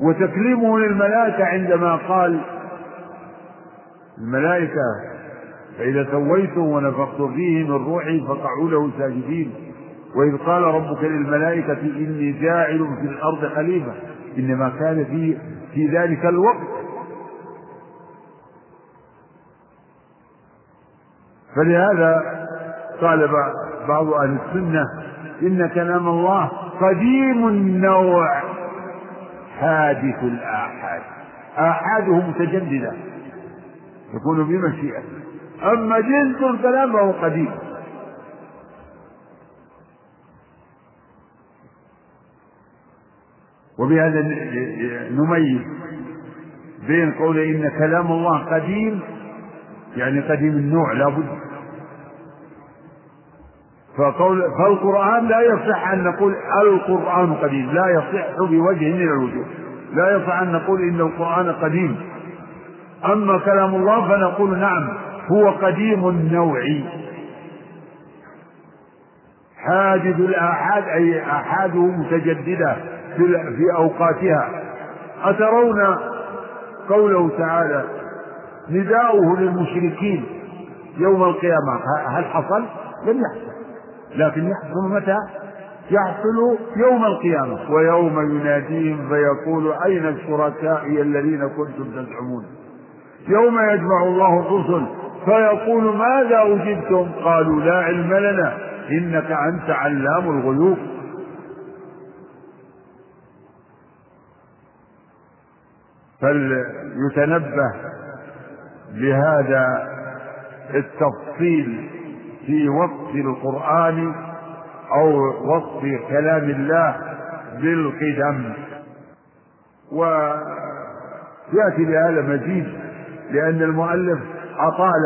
وتكليمه للملائكة عندما قال الملائكة فإذا سويته ونفخت فيه من روحي فقعوا له ساجدين. وإذ قال ربك للملائكة إني جاعل في الأرض خليفة. إنما كان في في ذلك الوقت. فلهذا قال بعض أهل السنة إن كلام الله قديم النوع. حادث الآحاد. آحاده متجددة. يكون بمشيئته أما جنس الكلام فهو قديم. وبهذا نميز بين قول إن كلام الله قديم يعني قديم النوع لابد فقول فالقرآن لا يصح أن نقول القرآن قديم لا يصح بوجه من الوجوه. لا يصح أن نقول إن القرآن قديم. أما كلام الله فنقول نعم هو قديم النوع. حادث الآحاد أي آحاده متجددة. في أوقاتها. أترون قوله تعالى نداؤه للمشركين يوم القيامة. هل حصل؟ لم يحصل. لكن يحصل متى؟ يحصل يوم القيامة. ويوم يناديهم فيقول أين الشركاء الذين كنتم تزعمون؟ يوم يجمع الله الرسل فيقول ماذا أجبتم قالوا لا علم لنا. إنك أنت علام الغيوب. فليتنبه بهذا التفصيل في وصف القرآن أو وصف كلام الله بالقدم. ويأتي بهذا مزيد لأن المؤلف أطال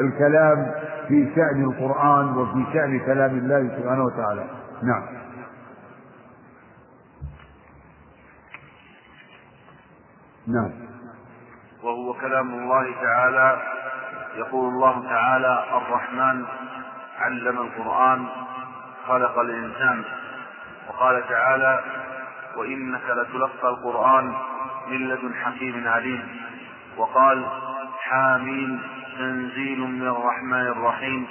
الكلام في شأن القرآن وفي شأن كلام الله سبحانه وتعالى. نعم. نعم. وهو كلام الله تعالى. يقول الله تعالى الرحمن علم القرآن خلق الإنسان. وقال تعالى وإنك لتلقى القرآن من لدن حكيم عليم. وقال حامين تنزيل من الرحمن الرحيم.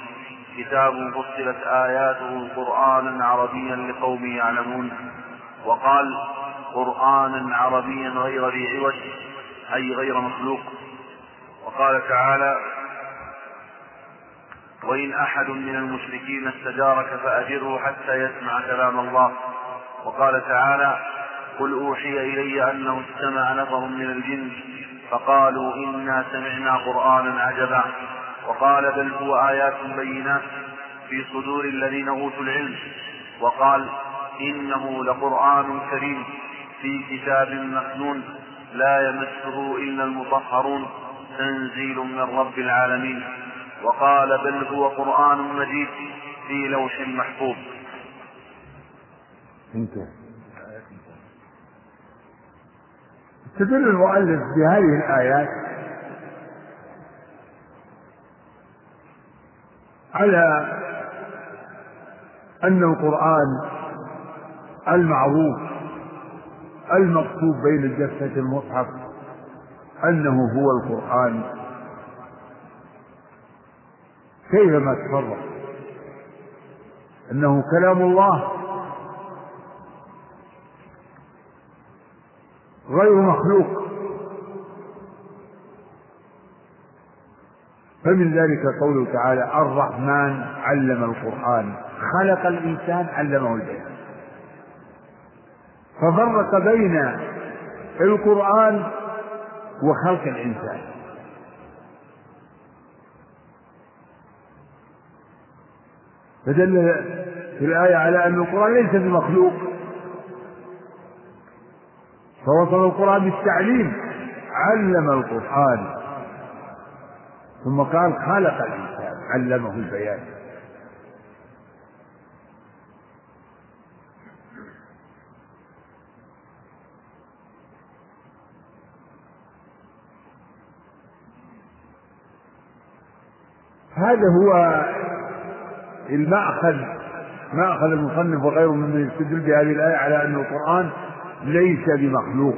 كتاب فصلت آياته قرآنا عربيا لقوم يعلمون. وقال قرآنا عربيا غير ذي عوج أي غير مخلوق. وقال تعالى وإن أحد من المشركين استجارك فأجره حتى يسمع كلام الله. وقال تعالى قل أوحي إلي أنه استمع نفر من الجن فقالوا إنا سمعنا قرآنا عجبا. وقال بل هو آيات بينات في صدور الذين أوتوا العلم. وقال إنه لقرآن كريم. في كتاب مكنون لا يمسه إلا المطهرون تنزيل من رب العالمين. وقال بل هو قرآن مجيد في لوح محفوظ. انتهى. استدل المؤلف بهذه الآيات على أن القرآن المعروف المكتوب بين الجثة المصحف أنه هو القرآن. كيفما تفرق أنه كلام الله. غير مخلوق. فمن ذلك قوله تعالى الرحمن علم القرآن. خلق الإنسان علمه البيان. ففرق بين القرآن وخلق الإنسان. فدل في الآية على أن القرآن ليس بمخلوق. فوصل القرآن بالتعليم. علم القرآن. ثم قال خلق الإنسان. علمه البيان. هذا هو المأخذ مأخذ المصنف وغيره ممن يستدل بهذه الآية على أن القرآن ليس بمخلوق.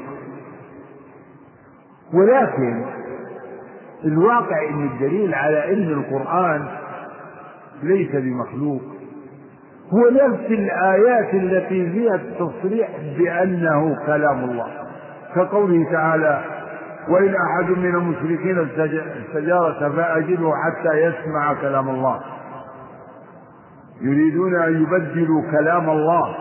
ولكن الواقع إن الدليل على ان القرآن ليس بمخلوق. هو نفس الآيات التي فيها التصريح بأنه كلام الله كقوله تعالى وإن أحد من المشركين استجارك فأجله حتى يسمع كلام الله. يريدون أن يبدلوا كلام الله.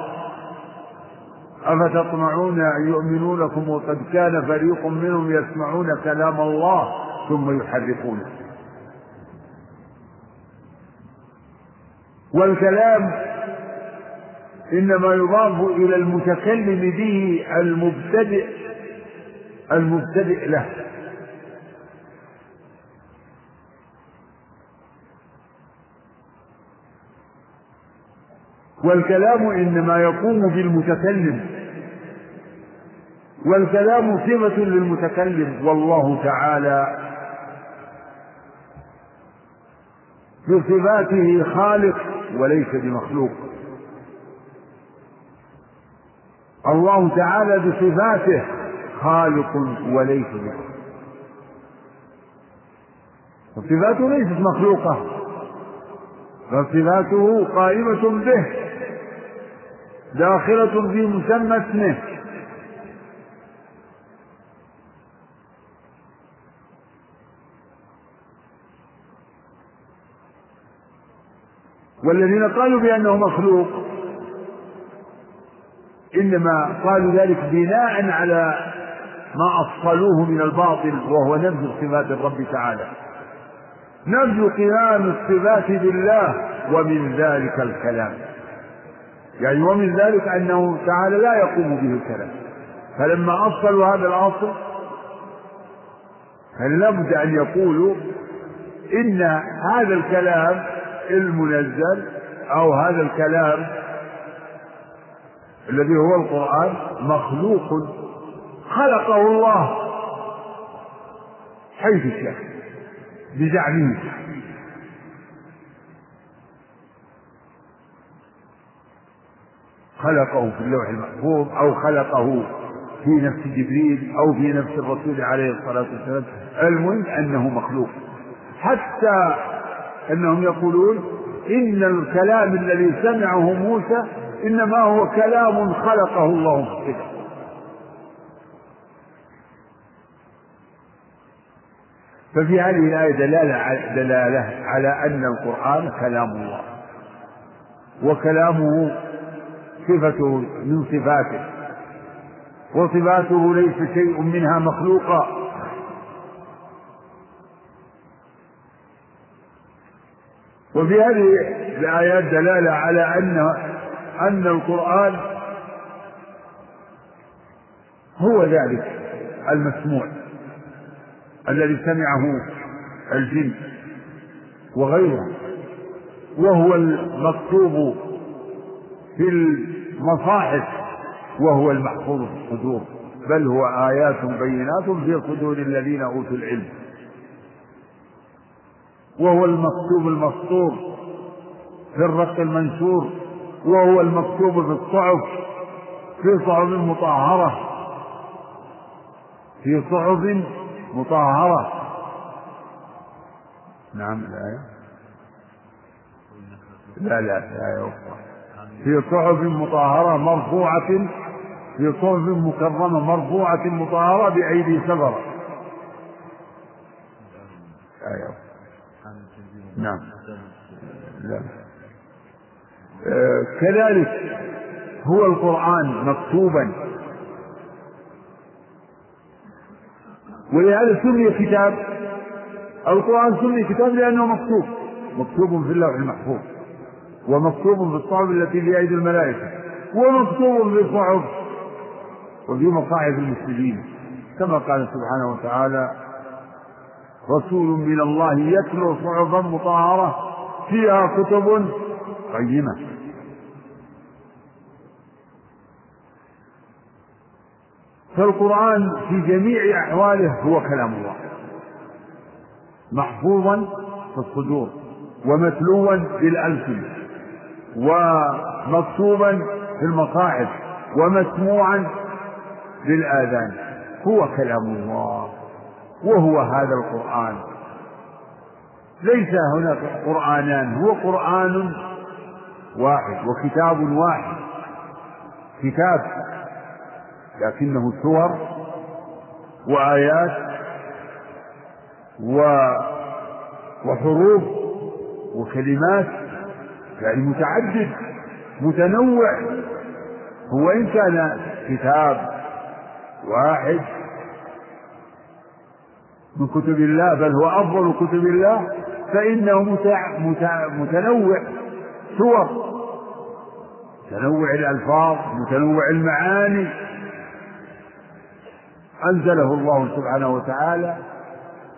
أفتطمعون أن يؤمنوا لكم وقد كان فريق منهم يسمعون كلام الله ثم يحرفونه. والكلام إنما يضاف إلى المتكلم به المبتدئ المبتدئ له. والكلام إنما يقوم بالمتكلم. والكلام صفة للمتكلم والله تعالى بصفاته خالق وليس بمخلوق. الله تعالى بصفاته خالق وليس بمخلوق صفاته ليست مخلوقة فصفاته قائمة به داخلة في مسمى اسمه. والذين قالوا بأنه مخلوق إنما قالوا ذلك بناء على ما أصلوه من الباطل وهو نبذ صفات الرب تعالى. نبذ قيام الصفات بالله ومن ذلك الكلام. يعني ومن ذلك أنه تعالى لا يقوم به الكلام. فلما أصلوا هذا الأصل فلا بد أن يقولوا إن هذا الكلام المنزل أو هذا الكلام الذي هو القرآن مخلوق خلقه الله. حيث شاء. بزعمه خلقه في اللوح المحفوظ أو خلقه في نفس جبريل أو في نفس الرسول عليه الصلاة والسلام. المهم أنه مخلوق. حتى أنهم يقولون إن الكلام الذي سمعه موسى إنما هو كلام خلقه الله كده ففي هذه الآية دلالة دلالة على أن القرآن كلام الله. وكلامه صفة من صفاته. وصفاته ليس شيء منها مخلوقا. وفي هذه الآيات دلالة على أن أن القرآن هو ذلك المسموع. الذي سمعه الجن وغيره وهو المكتوب في المصاحف وهو المحفوظ في الصدور بل هو آيات بينات في صدور الذين أوتوا العلم. وهو المكتوب المسطور في الرق المنشور وهو المكتوب في الصحف في صحف مطهرة في صحف مطهرة. نعم الآية. لا لا الآية أخرى. في صحف مطهرة مرفوعة في صحف مكرمة مرفوعة مطهرة بأيدي سفرة آية نعم. لا. آه كذلك هو القرآن مكتوبا. ولهذا سمي كتاب القرآن سمي كتاب لأنه مكتوب مكتوب في اللوح المحفوظ ومكتوب في الصحف التي في أيدي الملائكة ومكتوب في الصحف وفي مصاحف المسلمين. كما قال سبحانه وتعالى رسول من الله يتلو صحفا مطهرة فيها كتب قيمة. فالقرآن في جميع أحواله هو كلام الله. محفوظا في الصدور ومتلوا بالألسن ومكتوبا في المصاحف ومسموعا بالآذان. هو كلام الله وهو هذا القرآن. ليس هناك قرآنان هو قرآن واحد وكتاب واحد. كتاب لكنه سور وآيات و وحروف وكلمات يعني متعدد متنوع. هو إن كان كتاب واحد من كتب الله بل هو أفضل كتب الله فإنه متع... متع... متنوع. سور متنوع الألفاظ متنوع المعاني. أنزله الله سبحانه وتعالى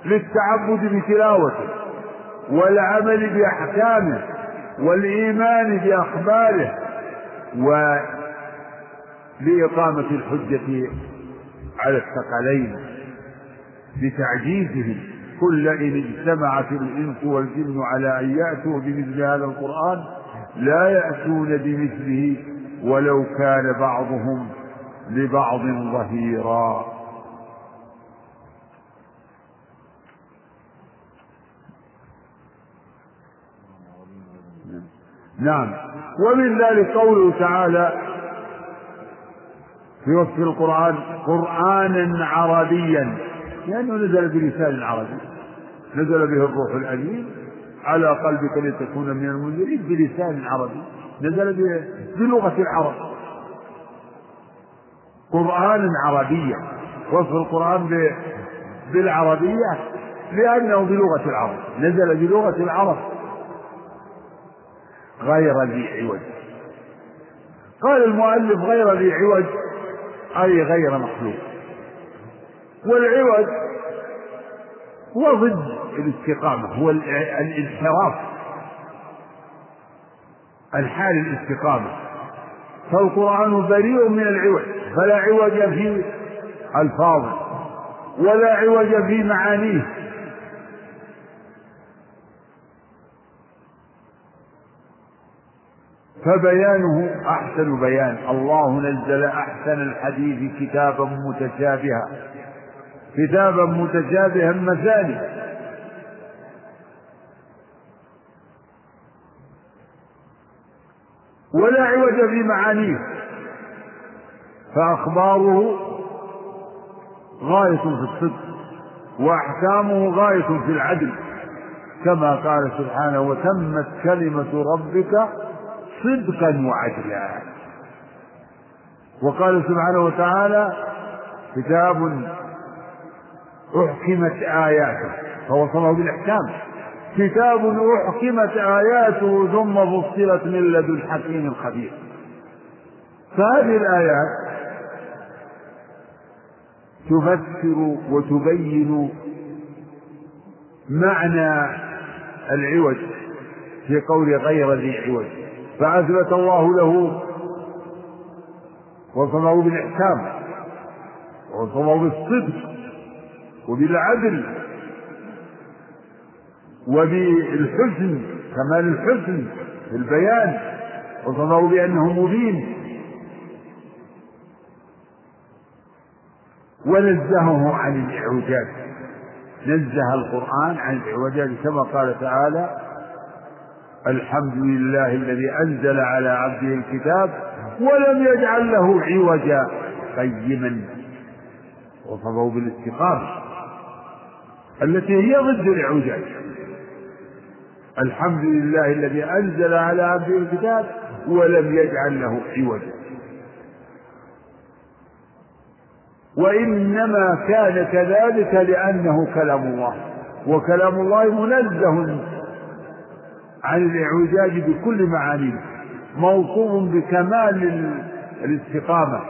للتعبد بتلاوته والعمل بأحكامه والإيمان بأخباره ولإقامة الحجة على الثقلين بتعجيزهم كل إن اجتمعت الإنس والجن على أن يأتوا بمثل هذا القرآن لا يأتون بمثله ولو كان بعضهم لبعض ظهيرا. نعم. ومن ذلك قوله تعالى في وصف القرآن قرآنا عربيا. لأنه نزل بلسان عربي. نزل به الروح الأمين. على قلبك لتكون من المنذرين بلسان عربي. نزل بلغة العرب. قرآنا عربيا. وصف القرآن بالعربية لأنه بلغة العرب. نزل بلغة العرب. غير ذي عوج. قال المؤلف غير ذي عوج أي غير مخلوق. والعوج هو ضد الاستقامة هو الانحراف. الحال الاستقامة فالقرآن بريء من العوج فلا عوج في ألفاظه ولا عوج في معانيه. فبيانه أحسن بيان. الله نزل أحسن الحديث كتابا متشابها. كتابا متشابها مثاني ولا عوج في معانيه. فأخباره غاية في الصدق وأحكامه غاية في العدل. كما قال سبحانه وتمت كلمة ربك صدقا وعدلا. وقال سبحانه وتعالى كتاب أحكمت آياته. فوصله بالإحكام. كتاب أحكمت آياته ثم فصلت من لدن حكيم خبير. فهذه الآيات تفسر وتبين معنى العوج في قول غير ذي عوج. فأثبت الله له وصفه بالإحكام وصفه بالصدق وبالعدل وبالحسن كمال الحسن في البيان وصفه بأنه مبين. ونزهه عن الإعوجاج نزه القرآن عن الإعوجاج كما قال تعالى الحمد لله الذي أنزل على عبده الكتاب ولم يجعل له عوجا قيما. وصفه بالاستقامة التي هي ضد الاعوجاج الحمد لله الذي أنزل على عبده الكتاب ولم يجعل له عوجا. وإنما كان كذلك لأنه كلام الله. وكلام الله منزه عن الإعوجاج بكل معانيه موصوف بكمال الاستقامة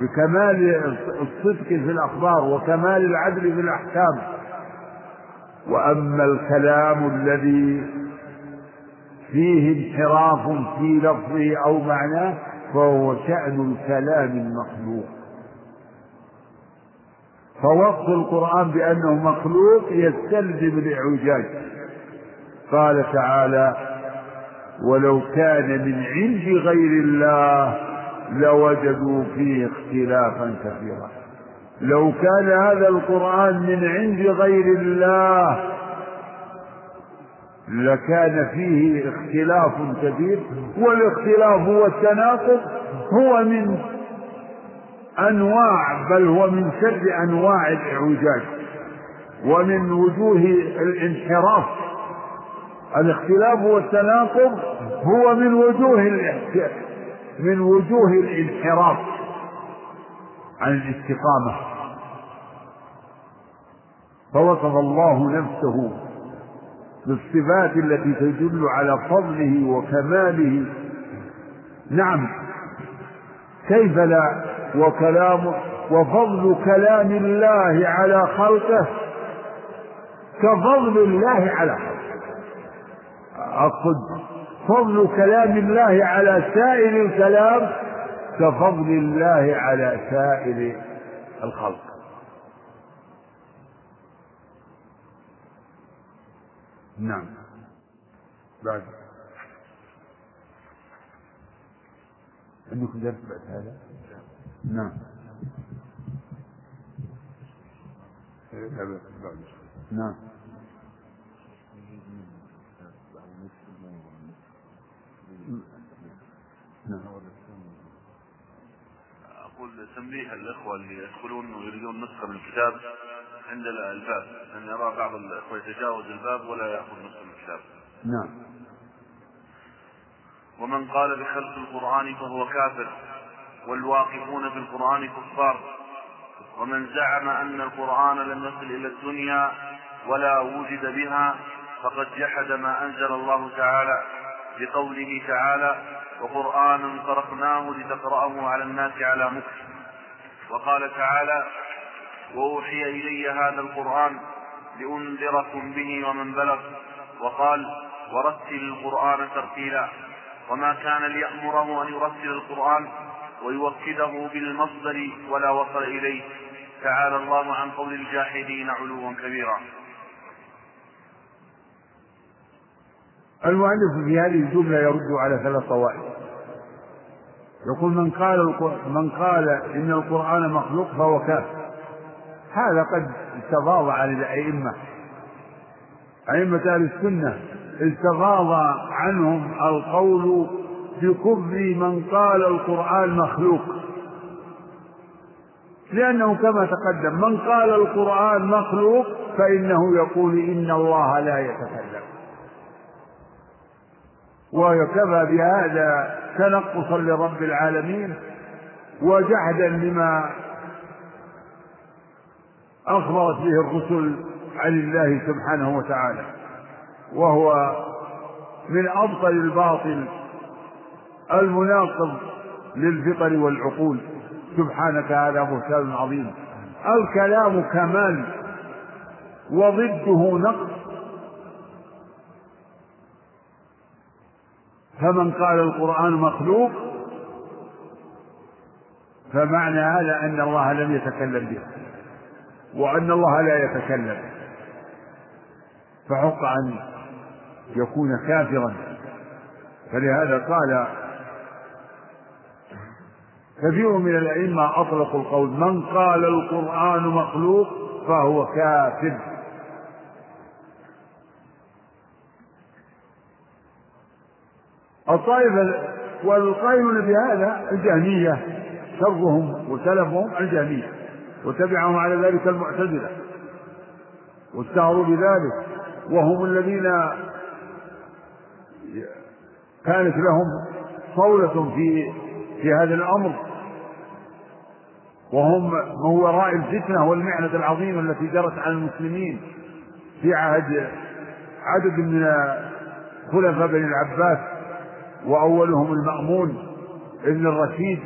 بكمال الصدق في الأخبار وكمال العدل في الأحكام. وأما الكلام الذي فيه انحراف في لفظه أو معناه فهو شأن الكلام المخلوق فوصف القرآن بأنه مخلوق يستلزم الإعوجاج. قال تعالى ولو كان من عند غير الله لوجدوا فيه اختلافا كثيرا. لو كان هذا القرآن من عند غير الله لكان فيه اختلاف كثير والاختلاف والتناقض هو من أنواع بل هو من شر أنواع الإعوجاج ومن وجوه الانحراف. الاختلاف والتناقض هو من وجوه من وجوه الانحراف عن الاستقامة. فوصف الله نفسه بالصفات التي تدل على فضله وكماله. نعم كيف لا؟ وكلام وفضل كلام الله على خلقه كفضل الله على خلقه. أقصد فضل كلام الله على سائر الكلام كفضل الله على سائر الخلق. نعم. بعد. عندكم درس بعد هذا؟ نعم. نعم. نعم. أقول تنبيه الإخوة اللي يدخلون ويريدون نسخة من الكتاب عند الباب أن يرى بعض الإخوة يتجاوز الباب ولا يأخذ نسخة من الكتاب. نعم. ومن قال بخلق القرآن فهو كافر والواقفون في القرآن كفار. ومن زعم أن القرآن لم يصل إلى الدنيا ولا وجد بها فقد جحد ما أنزل الله تعالى بقوله تعالى وقرآنا فرقناه لتقرأه على الناس على مكس وقال تعالى وأوحي إلي هذا القرآن لأنذركم به ومن بلغ. وقال ورتل القرآن ترتيلا. وما كان ليأمره أن يرتل القرآن ويوكده بالمصدر ولا وصل إليه. تعالى الله عن قول الجاحدين علوا كبيرا. المؤلف في هذه الجملة يرد على ثلاث طوائف. يقول من قال من قال إن القرآن مخلوق فهو كافر. هذا قد استفاض على الأئمة. أئمة أهل السنة استفاض عنهم القول بكفر من قال القرآن مخلوق. لأنه كما تقدم من قال القرآن مخلوق فإنه يقول إن الله لا يتكلم. وكفى بهذا تنقصا لرب العالمين وجحدا لما أخبرت به الرسل عن الله سبحانه وتعالى وهو من أبطل الباطل المناقض للفطر والعقول. سبحانك هذا بهتان عظيم. الكلام كمال وضده نقص. فمن قال القرآن مخلوق فمعنى هذا أن الله لم يتكلم به وأن الله لا يتكلم. فحق أن يكون كافرا. فلهذا قال كثير من الأئمة أطلقوا القول من قال القرآن مخلوق فهو كافر. الطائفة والقائلون بهذا الجهمية شرهم وسلفهم الجهمية وتبعهم على ذلك المعتزلة. واشتهروا بذلك وهم الذين كانت لهم صولة في في هذا الأمر. وهم من وراء الفتنة والمعنة العظيمة التي جرت على المسلمين في عهد عدد من خلفاء بني العباس. وأولهم المأمون ابن الرشيد.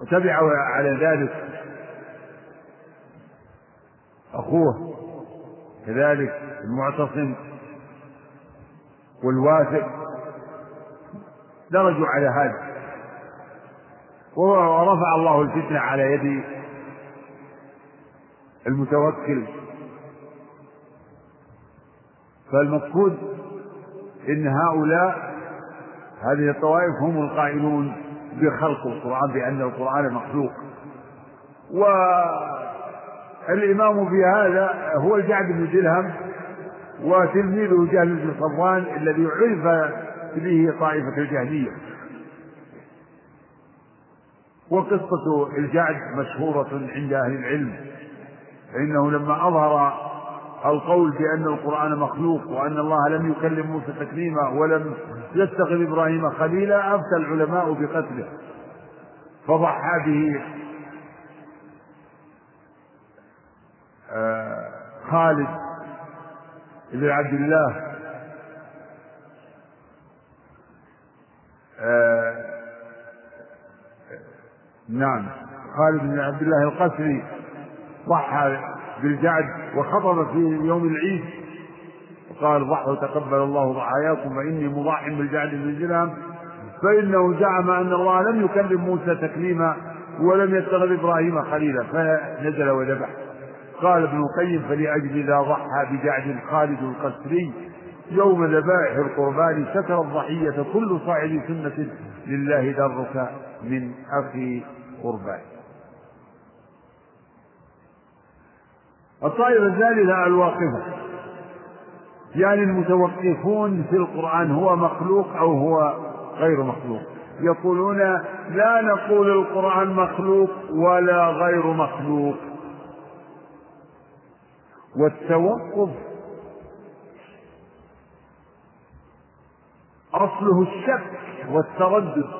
وتبع على ذلك أخوه كذلك المعتصم والواثق. درجوا على هذا. ورفع الله الفتنة على يد المتوكل. فالمقصود إن هؤلاء هذه الطوائف هم القائلون بخلق القرآن بأن القرآن مخلوق. والإمام في هذا هو الجعد بن درهم وتلميذه جهل بن صفوان الذي عرف به طائفة الجهمية وقصة الجعد مشهورة عند أهل العلم فإنه لما أظهر القول بأن القرآن مخلوق وأن الله لم يكلم موسى تكليما ولم يتخذ إبراهيم خليلا أفتى العلماء بقتله. فضحى به آه، خالد بن عبد الله آه، نعم خالد بن عبد الله القسري ضحى بالجعد وخطب في يوم العيد. وقال ضحوا تقبل الله ضحاياكم فإني مضاح بالجعد بن درهم فإنه زعم أن الله لم يكلم موسى تكليما ولم يتخذ إبراهيم خليلا فنزل وذبح قال ابن القيم فلأجل إذا ضحى بجعد خالد القسري يوم ذبائح القربان ستر الضحية كل صاحب سنة لله درك من أخي قربان. الطائفة الثالثة الواقفة. يعني المتوقفون في القرآن هو مخلوق أو هو غير مخلوق؟ يقولون لا نقول القرآن مخلوق ولا غير مخلوق. والتوقف أصله الشك والتردد.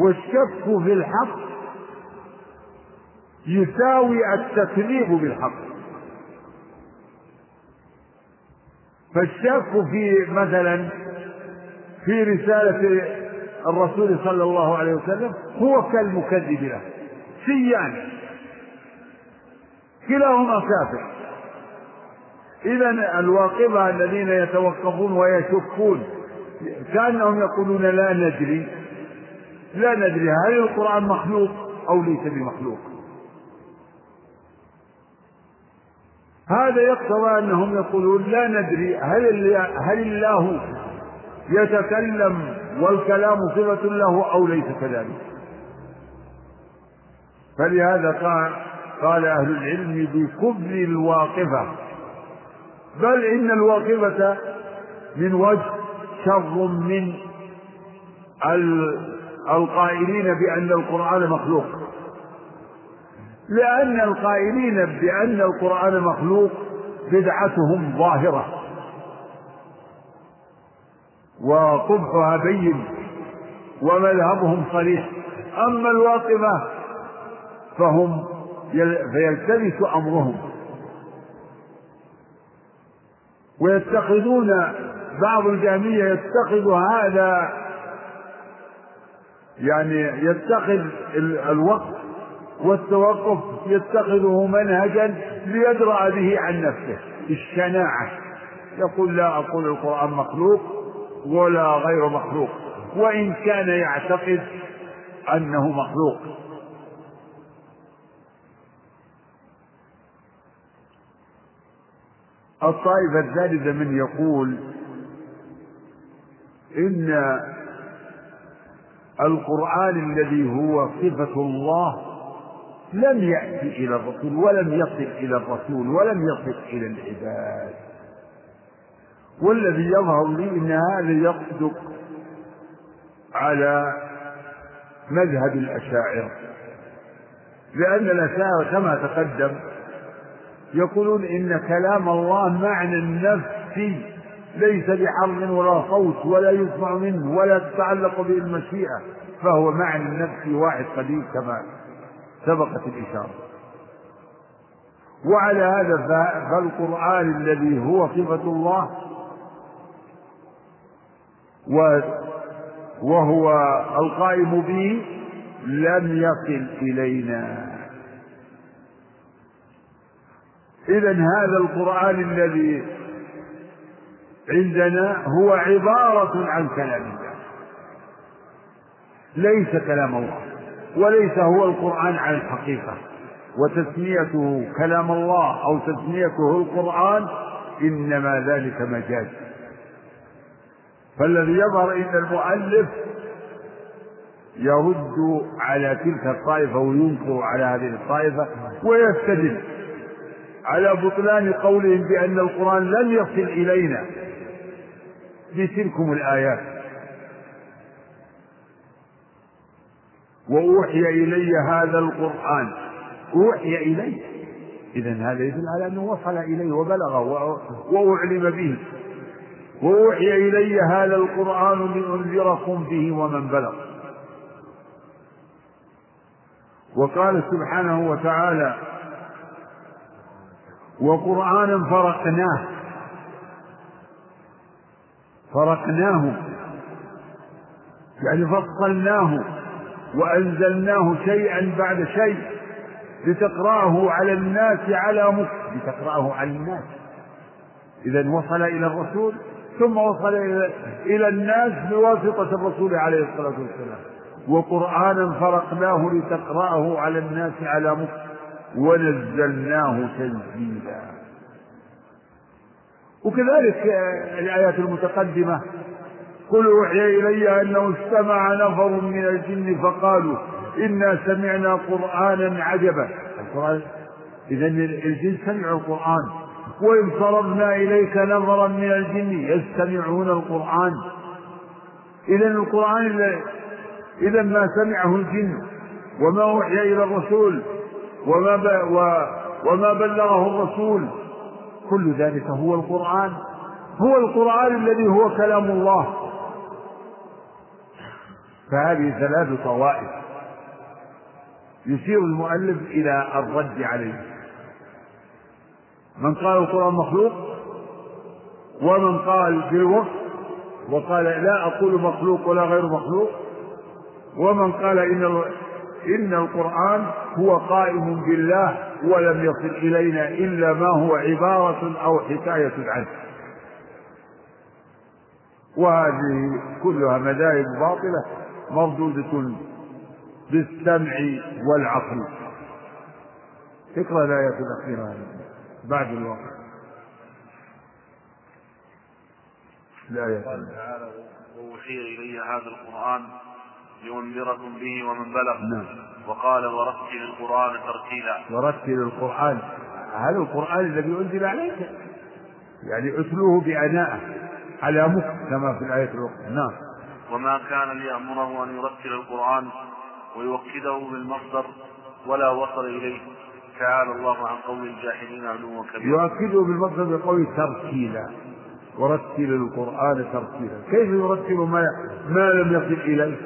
والشك في الحق يساوي التكذيب بالحق. فالشك في مثلا في رسالة الرسول صلى الله عليه وسلم هو كالمكذب له. سيان. كلاهما كافر. إذا الواقبة الذين يتوقفون ويشكون كأنهم يقولون لا ندري. لا ندري هل القرآن مخلوق أو ليس بمخلوق. هذا يقتضى أنهم يقولون لا ندري هل هل الله يتكلم والكلام صفة له أو ليس كذلك. فلهذا قال قال أهل العلم بكبر الواقفة. بل إن الواقفة من وجه شر من القائلين بأن القرآن مخلوق. لأن القائلين بأن القرآن مخلوق بدعتهم ظاهرة. وقبحها بين ومذهبهم صريح. أما الواقفة فهم فيلتبس أمرهم. ويتخذون بعض الجهمية يتخذ هذا يعني يتخذ الوقت والتوقف يتخذه منهجا ليدرأ به عن نفسه. الشناعة. يقول لا أقول القرآن مخلوق ولا غير مخلوق وإن كان يعتقد أنه مخلوق. الطائفة الثالثة من يقول إن القرآن الذي هو صفة الله لم يأتي إلى الرسول ولم يصل إلى الرسول ولم يصل إلى العباد. والذي يظهر لي أن هذا يصدق على مذهب الأشاعرة. لأن الأشاعرة كما تقدم يقولون إن كلام الله معنى النفس ليس بحرف ولا صوت ولا يسمع منه ولا تتعلق به المشيئة فهو معنى النفس واحد قديم كما سبقت الإشارة. وعلى هذا فالقرآن الذي هو صفة الله وهو القائم به لم يصل إلينا. إذا هذا القرآن الذي عندنا هو عبارة عن كلام الله. ليس كلام الله. وليس هو القرآن على الحقيقة. وتسميته كلام الله أو تسميته القرآن إنما ذلك مجاز. فالذي يظهر ان المؤلف يرد على تلك الطائفة وينكر على هذه الطائفة ويستدل على بطلان قولهم بأن القرآن لم يصل إلينا بتلكم الآيات. وأوحي إلي هذا القرآن. أوحي إلي. إذا هذا يدل على أنه وصل إليه وبلغه وأعلم به. وأوحي إلي هذا القرآن لأنذركم به ومن بلغ. وقال سبحانه وتعالى وقرآنا فرقناه. فرقناه. يعني فصلناه. وأنزلناه شيئا بعد شيء لتقرأه على الناس على مكث لتقرأه على الناس. إذا وصل إلى الرسول ثم وصل إلى الناس بواسطة الرسول عليه الصلاة والسلام. وقرآنا فرقناه لتقرأه على الناس على مكث ونزلناه تنزيلا. وكذلك الآيات المتقدمة قل أوحي إلي أنه استمع نفر من الجن فقالوا إنا سمعنا قرآنا عجبا. القرآن إذا الجن سمعوا القرآن. وإن صرفنا إليك نظرا من الجن يستمعون القرآن. إذا القرآن إذا ما سمعه الجن. وما أوحي إلى الرسول. وما وما بلغه الرسول. كل ذلك هو القرآن. هو القرآن الذي هو كلام الله. فهذه ثلاث طوائف. يشير المؤلف إلى الرد عليه. من قال القرآن مخلوق ومن قال بالوقت وقال لا أقول مخلوق ولا غير مخلوق ومن قال إن إن القرآن هو قائم بالله ولم يصل إلينا إلا ما هو عبارة أو حكاية عنه. وهذه كلها مذاهب باطلة. مردودة بالسمع والعقل. اقرأ الآية الأخيرة بعد الواقع. الآية قال تعالى وأوحي إلي هذا القرآن لأنذركم به ومن بلغ. نعم. وقال ورتل القرآن ترتيلا. ورتل القرآن. هذا القرآن الذي أنزل عليك؟ يعني اتلوه بعناء على مكث كما في الآية الأخرى نعم. وما كان ليأمره أن يرتل القرآن ويوكده بالمصدر ولا وصل إليه. تعالى الله عن قول الجاحدين علوا كبيرا. يؤكده بالمصدر بقول ترتيلا. ورتل القرآن ترتيلا. كيف يرتل ما ما لم يصل إليه؟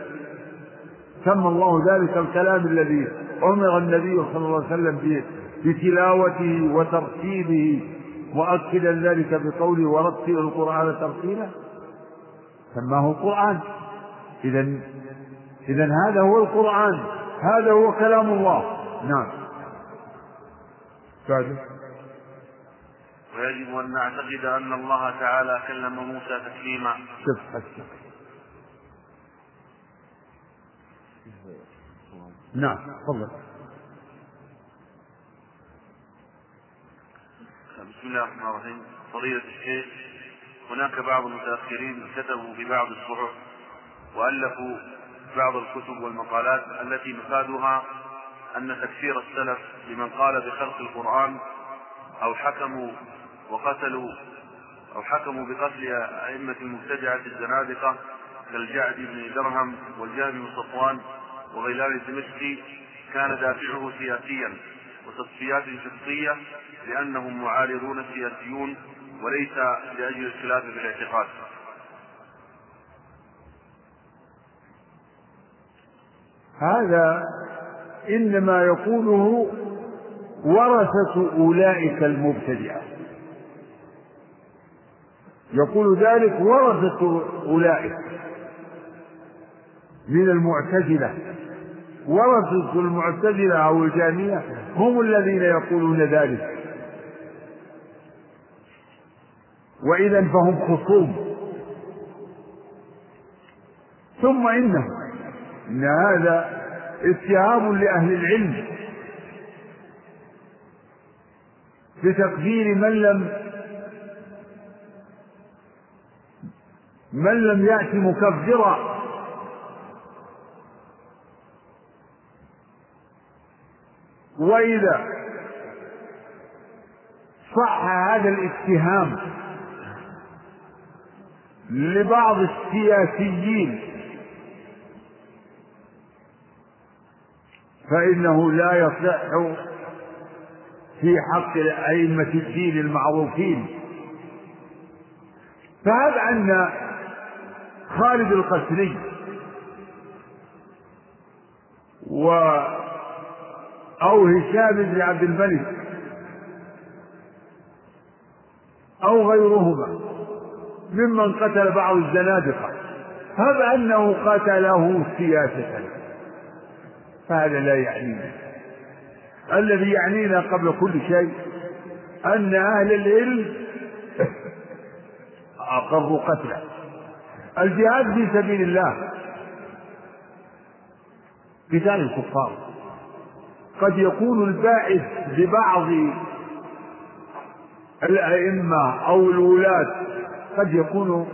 سمى الله ذلك الكلام الذي أمر النبي صلى الله عليه وسلم بتلاوته وترتيبه مؤكدا ذلك بقوله ورتل القرآن ترتيلا؟ سماه القرآن إذا إذا هذا هو القرآن. هذا هو كلام الله. نعم. بعد. ويجب أن نعتقد أن الله تعالى كلم موسى تكليما شوف. نعم تفضل. بسم الله الرحمن الرحيم. فضيلة الشيخ هناك بعض المتأخرين كتبوا في بعض الصحف وألفوا بعض الكتب والمقالات التي مفادها أن تكفير السلف لمن قال بخلق القرآن أو حكموا وقتلوا أو حكموا بقتل أئمة المبتدعة الزنادقة كالجعد بن درهم والجهم بن صفوان وغيلان الدمشقي كان دافعه سياسيا وتصفيات شخصية لأنهم معارضون سياسيون وليس لأجل الخلاف في الاعتقاد. هذا إنما يقوله ورثة أولئك المبتدعة. يقول ذلك ورثة أولئك من المعتزلة. ورثة المعتزلة أو الجامية هم الذين يقولون ذلك. وإذا فهم خصوم. ثم إنه إن هذا اتهام لأهل العلم بتقدير من لم من لم يأت مكفرا وإذا صح هذا الاتهام لبعض السياسيين. فإنه لا يصح في حق أئمة الدين المعروفين. فهب أن خالد القسري و أو هشام بن عبد الملك أو غيرهما ممن قتل بعض الزنادقة. هب أنه قتله سياسة. فهذا لا يعنينا. الذي يعنينا قبل كل شيء أن أهل العلم أقروا قتله. الجهاد في سبيل الله. قتال الكفار. قد يكون الباعث لبعض الأئمة أو الولاة قد يكون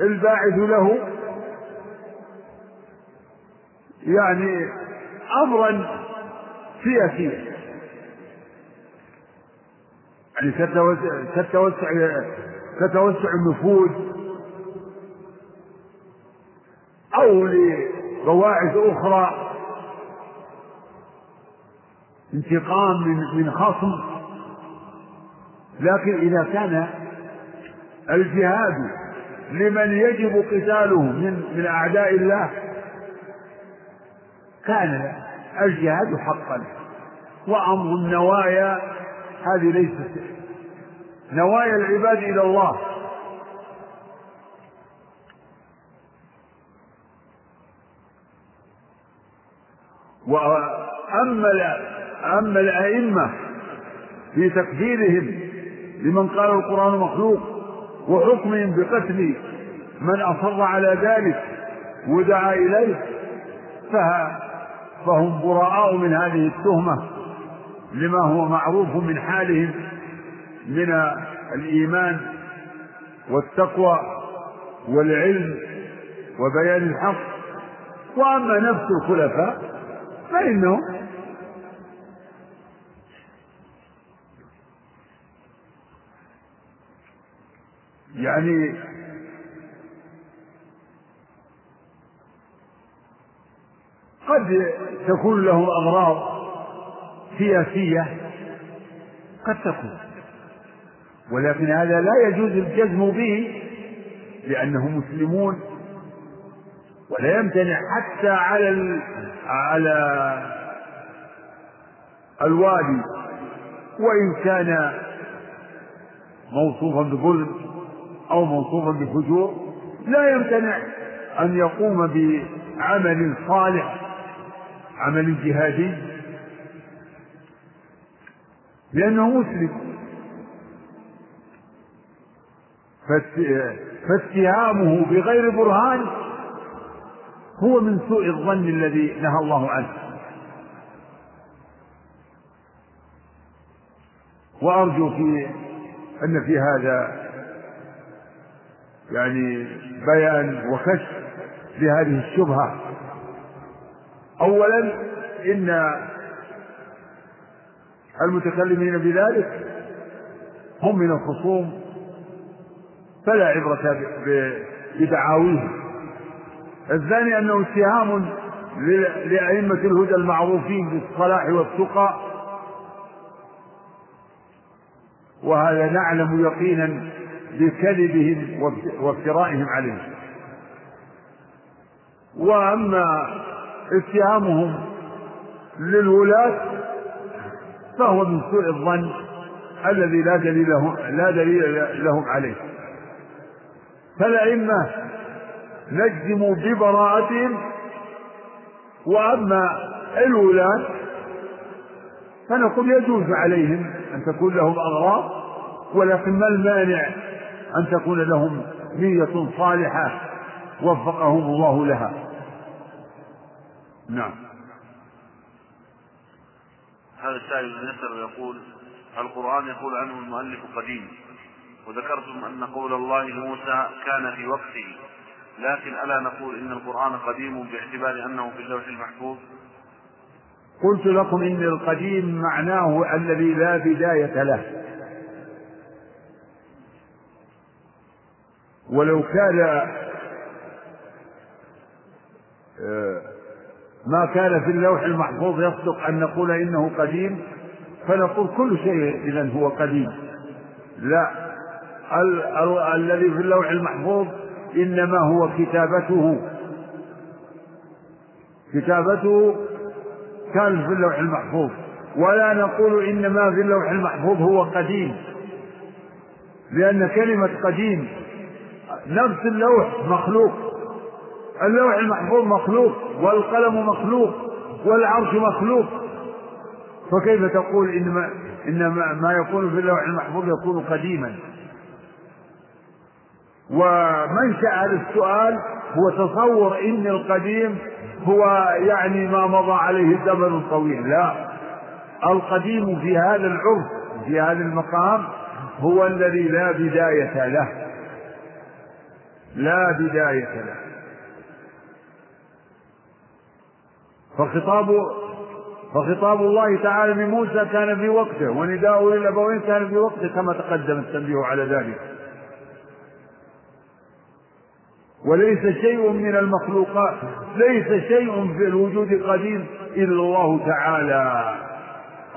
الباعث له يعني أمرا سياسيا. يعني كتوسع كتوسع النفوذ أو لبواعث أخرى. انتقام من من خصم. لكن إذا كان الجهاد لمن يجب قتاله من من أعداء الله. كان الجهاد حقا. وأمر النوايا هذه ليست نوايا العباد إلى الله. وأما أما الأئمة في تكفيرهم لمن قال القرآن مخلوق وحكمهم بقتل من أصر على ذلك ودعا إليه فهم براء من هذه التهمة لما هو معروف من حالهم من الإيمان والتقوى والعلم وبيان الحق. وأما نفس الخلفاء فإنهم يعني قد تكون له أغراض سياسية قد تكون. ولكن هذا لا يجوز الجزم به لأنه مسلمون ولا يمتنع حتى على ال... على الوالي وإن كان موصوفا بظلم أو موصوفا بفجور لا يمتنع أن يقوم بعمل صالح عمل جهادي لأنه مسلم. فاتهامه بغير برهان هو من سوء الظن الذي نهى الله عنه. وأرجو في أن في هذا يعني بيان وكشف لهذه الشبهة. أولا إن المتكلمين بذلك هم من الخصوم فلا عبرة بدعاويهم الثاني أنه اتهام لأئمة الهدى المعروفين بالصلاح والتقى. وهذا نعلم يقينا بكذبهم وافترائهم عليه وأما اتهامهم للولاة فهو من سوء الظن الذي لا دليل لا دليل لهم عليه. فالأئمة نجزم ببراءتهم وأما الولاة فنقول يجوز عليهم أن تكون لهم أغراض ولكن ما المانع أن تكون لهم نية صالحة وفقهم الله لها. نعم. هذا السائل يسأل يقول القرآن يقول عنه المؤلف قديم وذكرتم أن قول الله لموسى كان في وقته لكن ألا نقول إن القرآن قديم باعتبار أنه في اللوح المحفوظ؟ قلت لكم إن القديم معناه الذي لا بداية له. ولو كان آه، ما كان في اللوح المحفوظ يصدق أن نقول إنه قديم فنقول كل شيء إذا هو قديم. لا ال- ال- الذي في اللوح المحفوظ إنما هو كتابته. كتابته كان في اللوح المحفوظ. ولا نقول إن ما في اللوح المحفوظ هو قديم لأن كلمة قديم نفس اللوح مخلوق. اللوح المحفوظ مخلوق والقلم مخلوق والعرش مخلوق. فكيف تقول إن ما, إن ما, يكون في اللوح المحفوظ يكون قديما؟ ومنشأ هذا السؤال هو تصور إن القديم هو يعني ما مضى عليه زمن طويل. لا القديم في هذا العرف في هذا المقام هو الذي لا بداية له. لا بداية له. فخطاب فخطاب الله تعالى بموسى كان في وقته ونداؤه للأبوين كان في وقته كما تقدم التنبيه على ذلك. وليس شيء من المخلوقات ليس شيء في الوجود قديم إلا الله تعالى.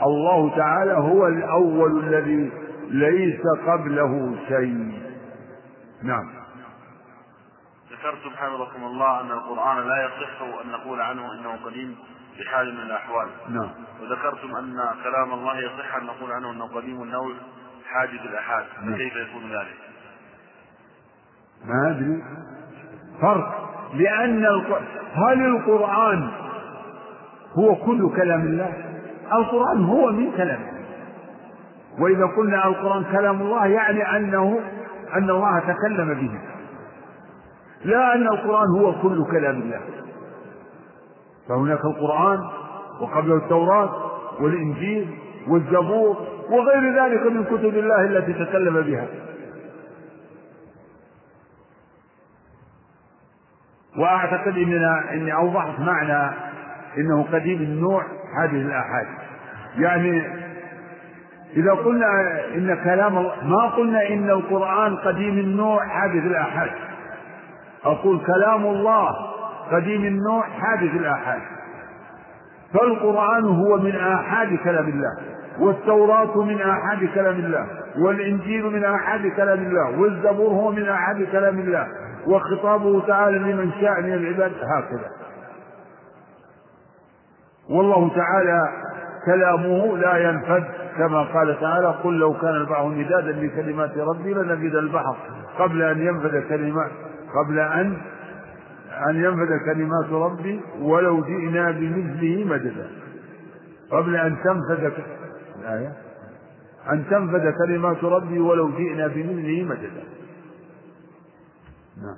الله تعالى هو الأول الذي ليس قبله شيء. نعم. ذكرتم حفظكم الله أن القرآن لا يصح أن نقول عنه إنه قديم في حال من الأحوال. نعم. وذكرتم أن كلام الله يصح أن نقول عنه أنه قديم النوع حاجز الآحاد. نعم. فكيف يكون ذلك؟ ما أدري. فرق. لأن. هل القرآن هو كل كلام الله؟ القرآن هو من كلام الله. وإذا قلنا القرآن كلام الله يعني أنه أن الله تكلم به. لا أن القرآن هو كل كلام الله. فهناك القرآن وقبله التوراة والإنجيل والزبور وغير ذلك من كتب الله التي تكلم بها. وأعتقد اننا اني أوضحت معنى إنه قديم النوع حادث الآحاد. يعني إذا قلنا إن كلام ما قلنا إن القرآن قديم النوع حادث الآحاد. أقول كلام الله قديم النوع حادث الآحاد. فالقرآن هو من آحاد كلام الله والتوراة من آحاد كلام الله والإنجيل من آحاد كلام الله والزبور هو من آحاد كلام الله وخطابه تعالى لمن شاء من العباد هكذا. والله تعالى كلامه لا ينفد كما قال تعالى قل لو كان البحر مدادا لكلمات ربي لنفد البحر قبل أن ينفد كلمات قبل أن أن ينفد كلمات ربي ولو جئنا بمثله مددا. قبل أن تنفد الآية. أن تنفد كلمات ربي ولو جئنا بمثله مددا. نعم.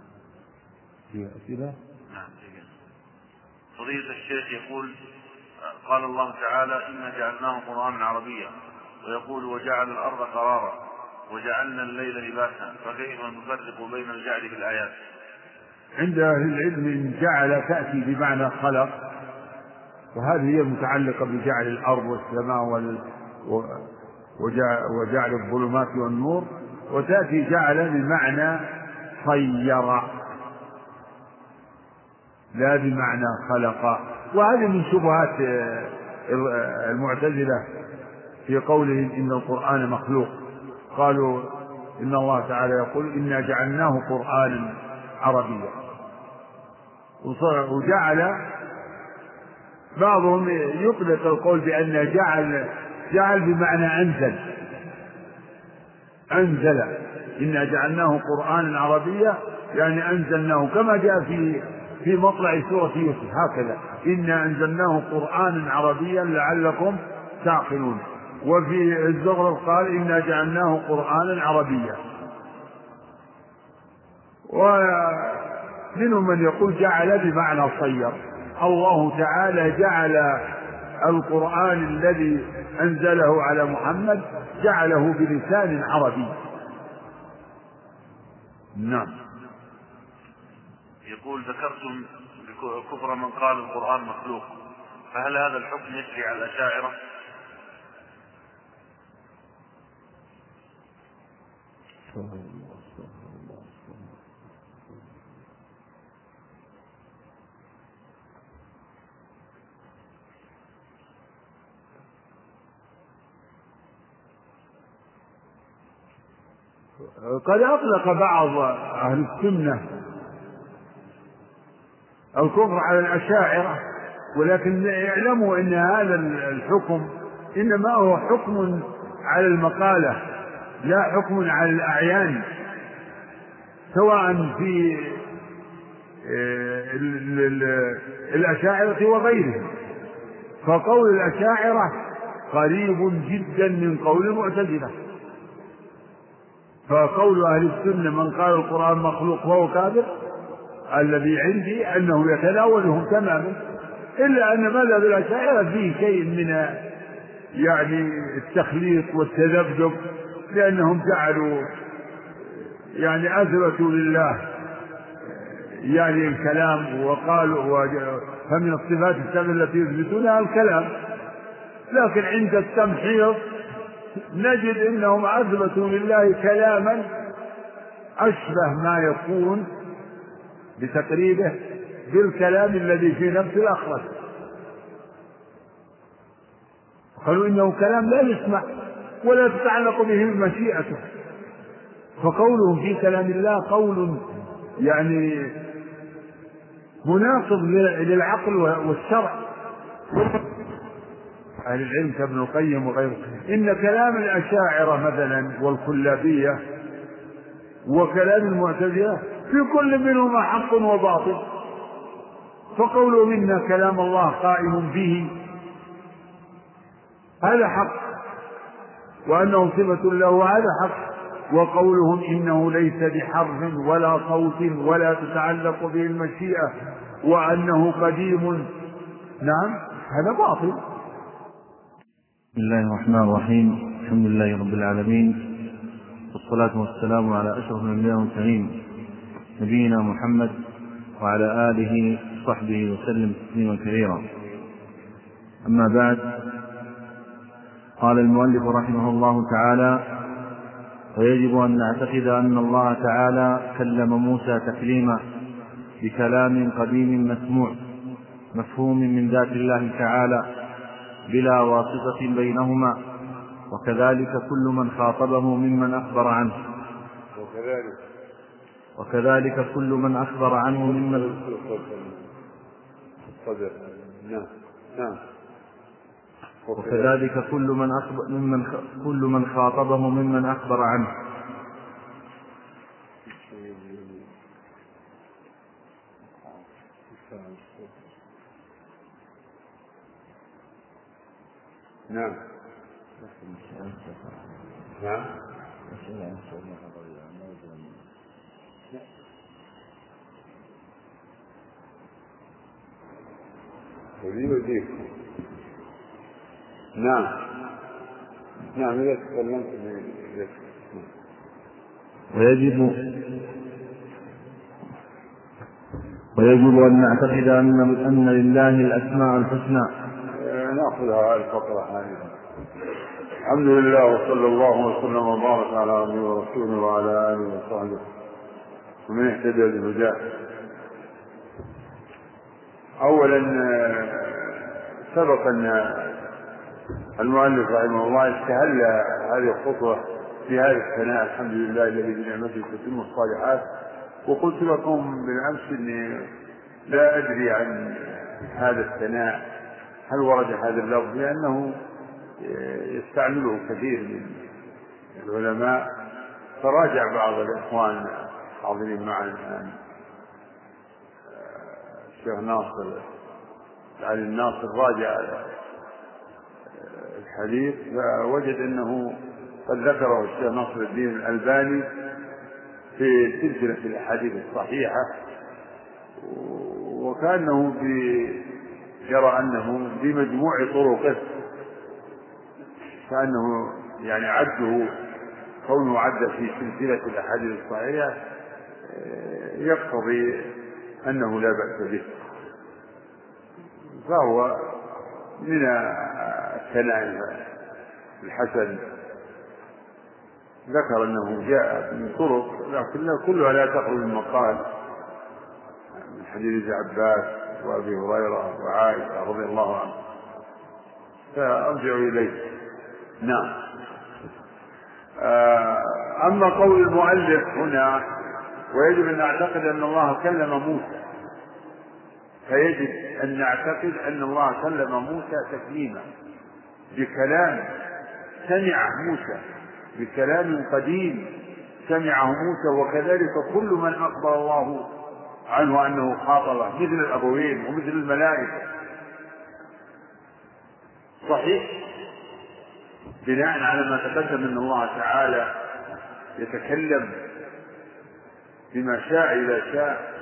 في أسئلة؟ نعم فضيلة الشيخ يقول قال الله تعالى إنا جعلناه قرآنا عربيا. ويقول وجعل الأرض قرارا. وجعلنا الليل لباسا فكيف نفرق بين الجعل في الآيات؟ عند أهل العلم جعل تأتي بمعنى خلق وهذه هي المتعلقة بجعل الأرض والسماء وال... وجعل... الظلمات والنور وتأتي جعل بمعنى صير لا بمعنى خلق. وهذه من شبهات المعتزلة في قولهم إن القرآن مخلوق. قالوا إن الله تعالى يقول إنا جعلناه قرآنا عربيا. وجعل بعضهم يطلق القول بأن جعل جعل بمعنى أنزل. أنزل. إنا جعلناه قرآنا عربيا يعني أنزلناه كما جاء في في مطلع سورة يوسف. هكذا. إنا أنزلناه قرآنا عربيا لعلكم تعقلون. وفي الزغرف قال إنا جعلناه قرآنا عربيا. ومنهم من يقول جعل بمعنى صير. الله تعالى جعل القرآن الذي أنزله على محمد جعله بلسان عربي. نعم. يقول ذكرتم كفر من قال القرآن مخلوق. فهل هذا الحكم يجري على الأشاعرة؟ قد أطلق بعض أهل السنة الكفر على الأشاعرة ولكن اعلموا أن هذا الحكم إنما هو حكم على المقالة. لا حكم على الأعيان سواء في آه، الأشاعرة وغيرهم. فقول الأشاعرة قريب جدا من قول المعتزلة. فقول أهل السنة من قال القرآن مخلوق فهو كافر الذي عندي أنه يتناولهم تماما إلا أن مذهب الأشاعرة فيه شيء من يعني التخليط والتذبذب. لأنهم جعلوا يعني أثبتوا لله يعني الكلام وقالوا فمن الصفات السبع التي يثبتونها الكلام. لكن عند التمحيص نجد إنهم اثبتوا لله كلاما أشبه ما يكون بتقريبه بالكلام الذي في نفس الاخرس قالوا إنه كلام لا يسمع. ولا تتعلق به مشيئته فقولهم في كلام الله قول يعني مناقض للعقل والشرع. أهل العلم كابن القيم وغيره. إن كلام الأشاعرة مثلا والكلابية وكلام المعتزلة في كل منهما حق وباطل. فقوله منا كلام الله قائم به. هذا حق. وأنه صفة له هذا حق وقولهم إنه ليس بحرف ولا صوت ولا تتعلق به المشيئة وأنه قديم. نعم هذا باطل. بسم الله الرحمن الرحيم. الحمد لله رب العالمين والصلاة والسلام على أشرف الأنبياء والمرسلين نبينا محمد وعلى آله وصحبه وسلم تسليما كثيرا. أما بعد قال المؤلف رحمه الله تعالى ويجب أن نعتقد أن الله تعالى كلم موسى تكليما بكلام قديم مسموع مفهوم من ذات الله تعالى بلا واسطة بينهما وكذلك كل من خاطبه ممن أخبر عنه. وكذلك. وكذلك كل من أخبر عنه ممن نعم. نعم. وكذلك كل من أخبر ممن كل من خاطبه ممن أخبر عنه. نعم. نعم. ودي نعم. نعم إذا تكلمت ويجب ويجب أن نعتقد أن أن لله الأسماء الحسنى. نأخذها الفقرة هذه. الحمد لله وصلى الله وسلم وبارك على عبده ورسوله وعلى آله وصحبه. ومن اهتدى بهداه. أولا سبق أن المؤلف رحمه الله استهل هذه الخطوة في هذا الثناء. الحمد لله الذي بنعمته تتم الصالحات. وقلت لكم بالأمس إني لا أدري عن هذا الثناء هل ورد هذا اللفظ؟ لأنه يستعمله كثير من العلماء. فراجع بعض الإخوان الحاضرين معنا الان الشيخ ناصر علي الناصر راجع الحديث فوجد أنه قد ذكره الشيخ ناصر الدين الألباني في سلسلة الأحاديث الصحيحة وكأنه يرى أنه بمجموع طرقه كأنه يعني عده كونه عد في سلسلة الأحاديث الصحيحة يقتضي أنه لا بأس به. فهو من الثناء الحسن ذكر أنه جاء من طرق لكن كلها لا تخرج من مقال. من حديث عباس وأبي هريرة وعائشة رضي الله عنه فأرجع إليه. نعم. آه، أما قول المؤلف هنا ويجب أن نعتقد أن الله كلم موسى. فيجب أن نعتقد أن الله كلم موسى تكليما. بكلام سمع موسى بكلام قديم سمعه موسى وكذلك كل من أخبر الله عنه أنه خاطبه مثل الأبوين ومثل الملائكة. صحيح؟ بناء على ما تقدم أن الله تعالى يتكلم بما شاء إذا شاء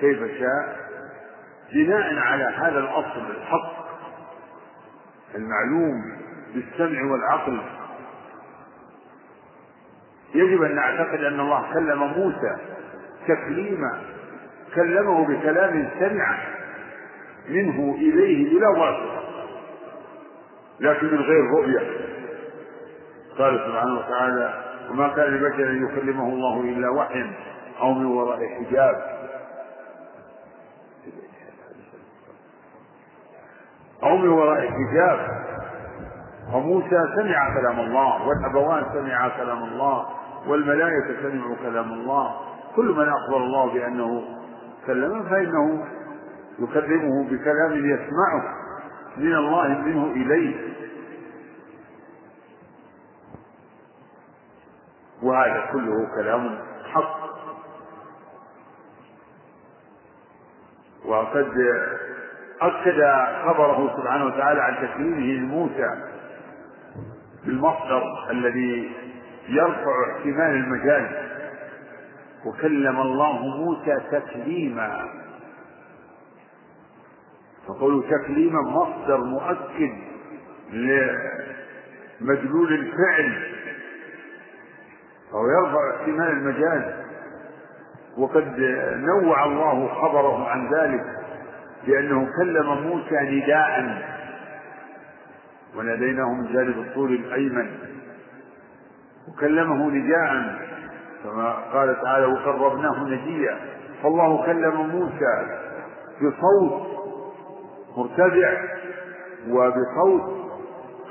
كيف شاء بناء على هذا الأصل الحق المعلوم بالسمع والعقل. يجب أن نعتقد أن الله كلم موسى تكليما كلمه بكلام سمع منه إليه بلا واسطة لكن من غير رؤية. قال سبحانه وتعالى وما كان لبشر أن يكلمه الله إلا وحيا أو من وراء حجاب. أو من وراء حجاب فموسى سمع كلام الله والأبوان سمعا كلام الله والملائكة سمعوا كلام الله. كل من أخبر الله بأنه كلمه فإنه يكلمه بكلام يسمعه من الله منه إليه. وهذا كله كلام حق. وقد أكد خبره سبحانه وتعالى عن تكليمه لموسى بالمصدر الذي يرفع احتمال المجال وكلم الله موسى تكليما. فقولوا تكليما مصدر مؤكد لمدلول الفعل. فهو يرفع احتمال المجال وقد نوع الله خبره عن ذلك. بأنه كلم موسى نداء. وناديناه من جانب الطول الأيمن. وكلمه نداء. كما قال تعالى وقربناه نجيا. فالله كلم موسى بصوت مرتفع وبصوت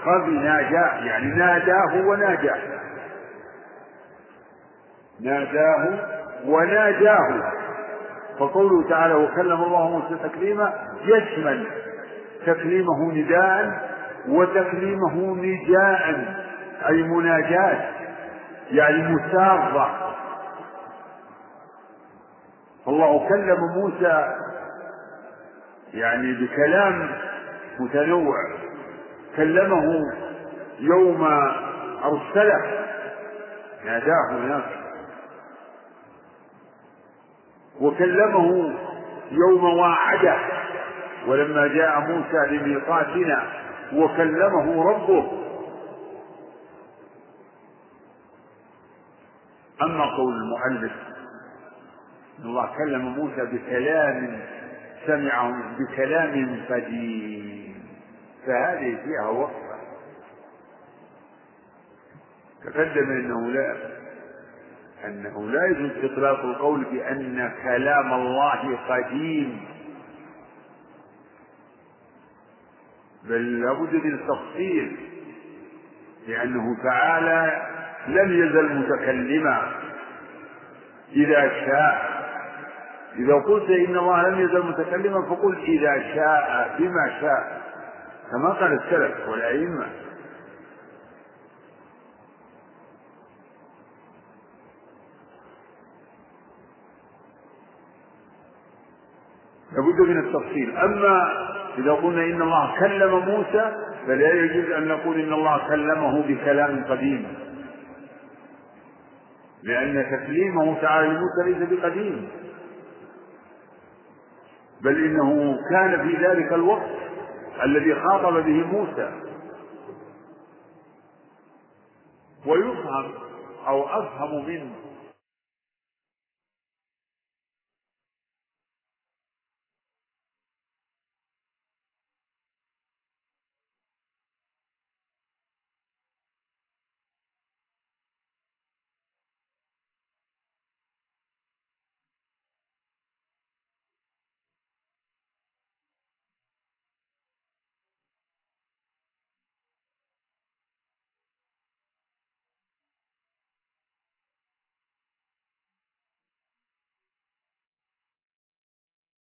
خفي ناجاة. يعني ناداه وناجاه. ناداه وناجاه. فقوله تعالى وكلم الله موسى تكليما يشمل تكليمه نداء وتكليمه نداء أي مناجاة يعني مسارة فالله كلم موسى يعني بكلام متنوع. كلمه يوم أرسله ناداه هناك. وكلمه يوم واعده ولما جاء موسى لميقاتنا وكلمه ربه. أما قول المؤلف إن الله كلم موسى بكلام سمعه بكلام قديم. فهذه فيها وقفة تقدم أنه لا أنه لا يجوز إطلاق القول بأن كلام الله قديم. بل لابد من التفصيل لأنه تعالى لم يزل متكلما. إذا شاء إذا قلت إن الله لم يزل متكلما فقل إذا شاء بما شاء كما قال السلف والأئمة لابد من التفصيل. أما إذا قلنا إن الله كلم موسى فلا يجوز أن نقول إن الله كلمه بكلام قديم. لأن تكليمه تعالى لموسى ليس بقديم. بل إنه كان في ذلك الوقت الذي خاطب به موسى. ويفهم أو أفهم منه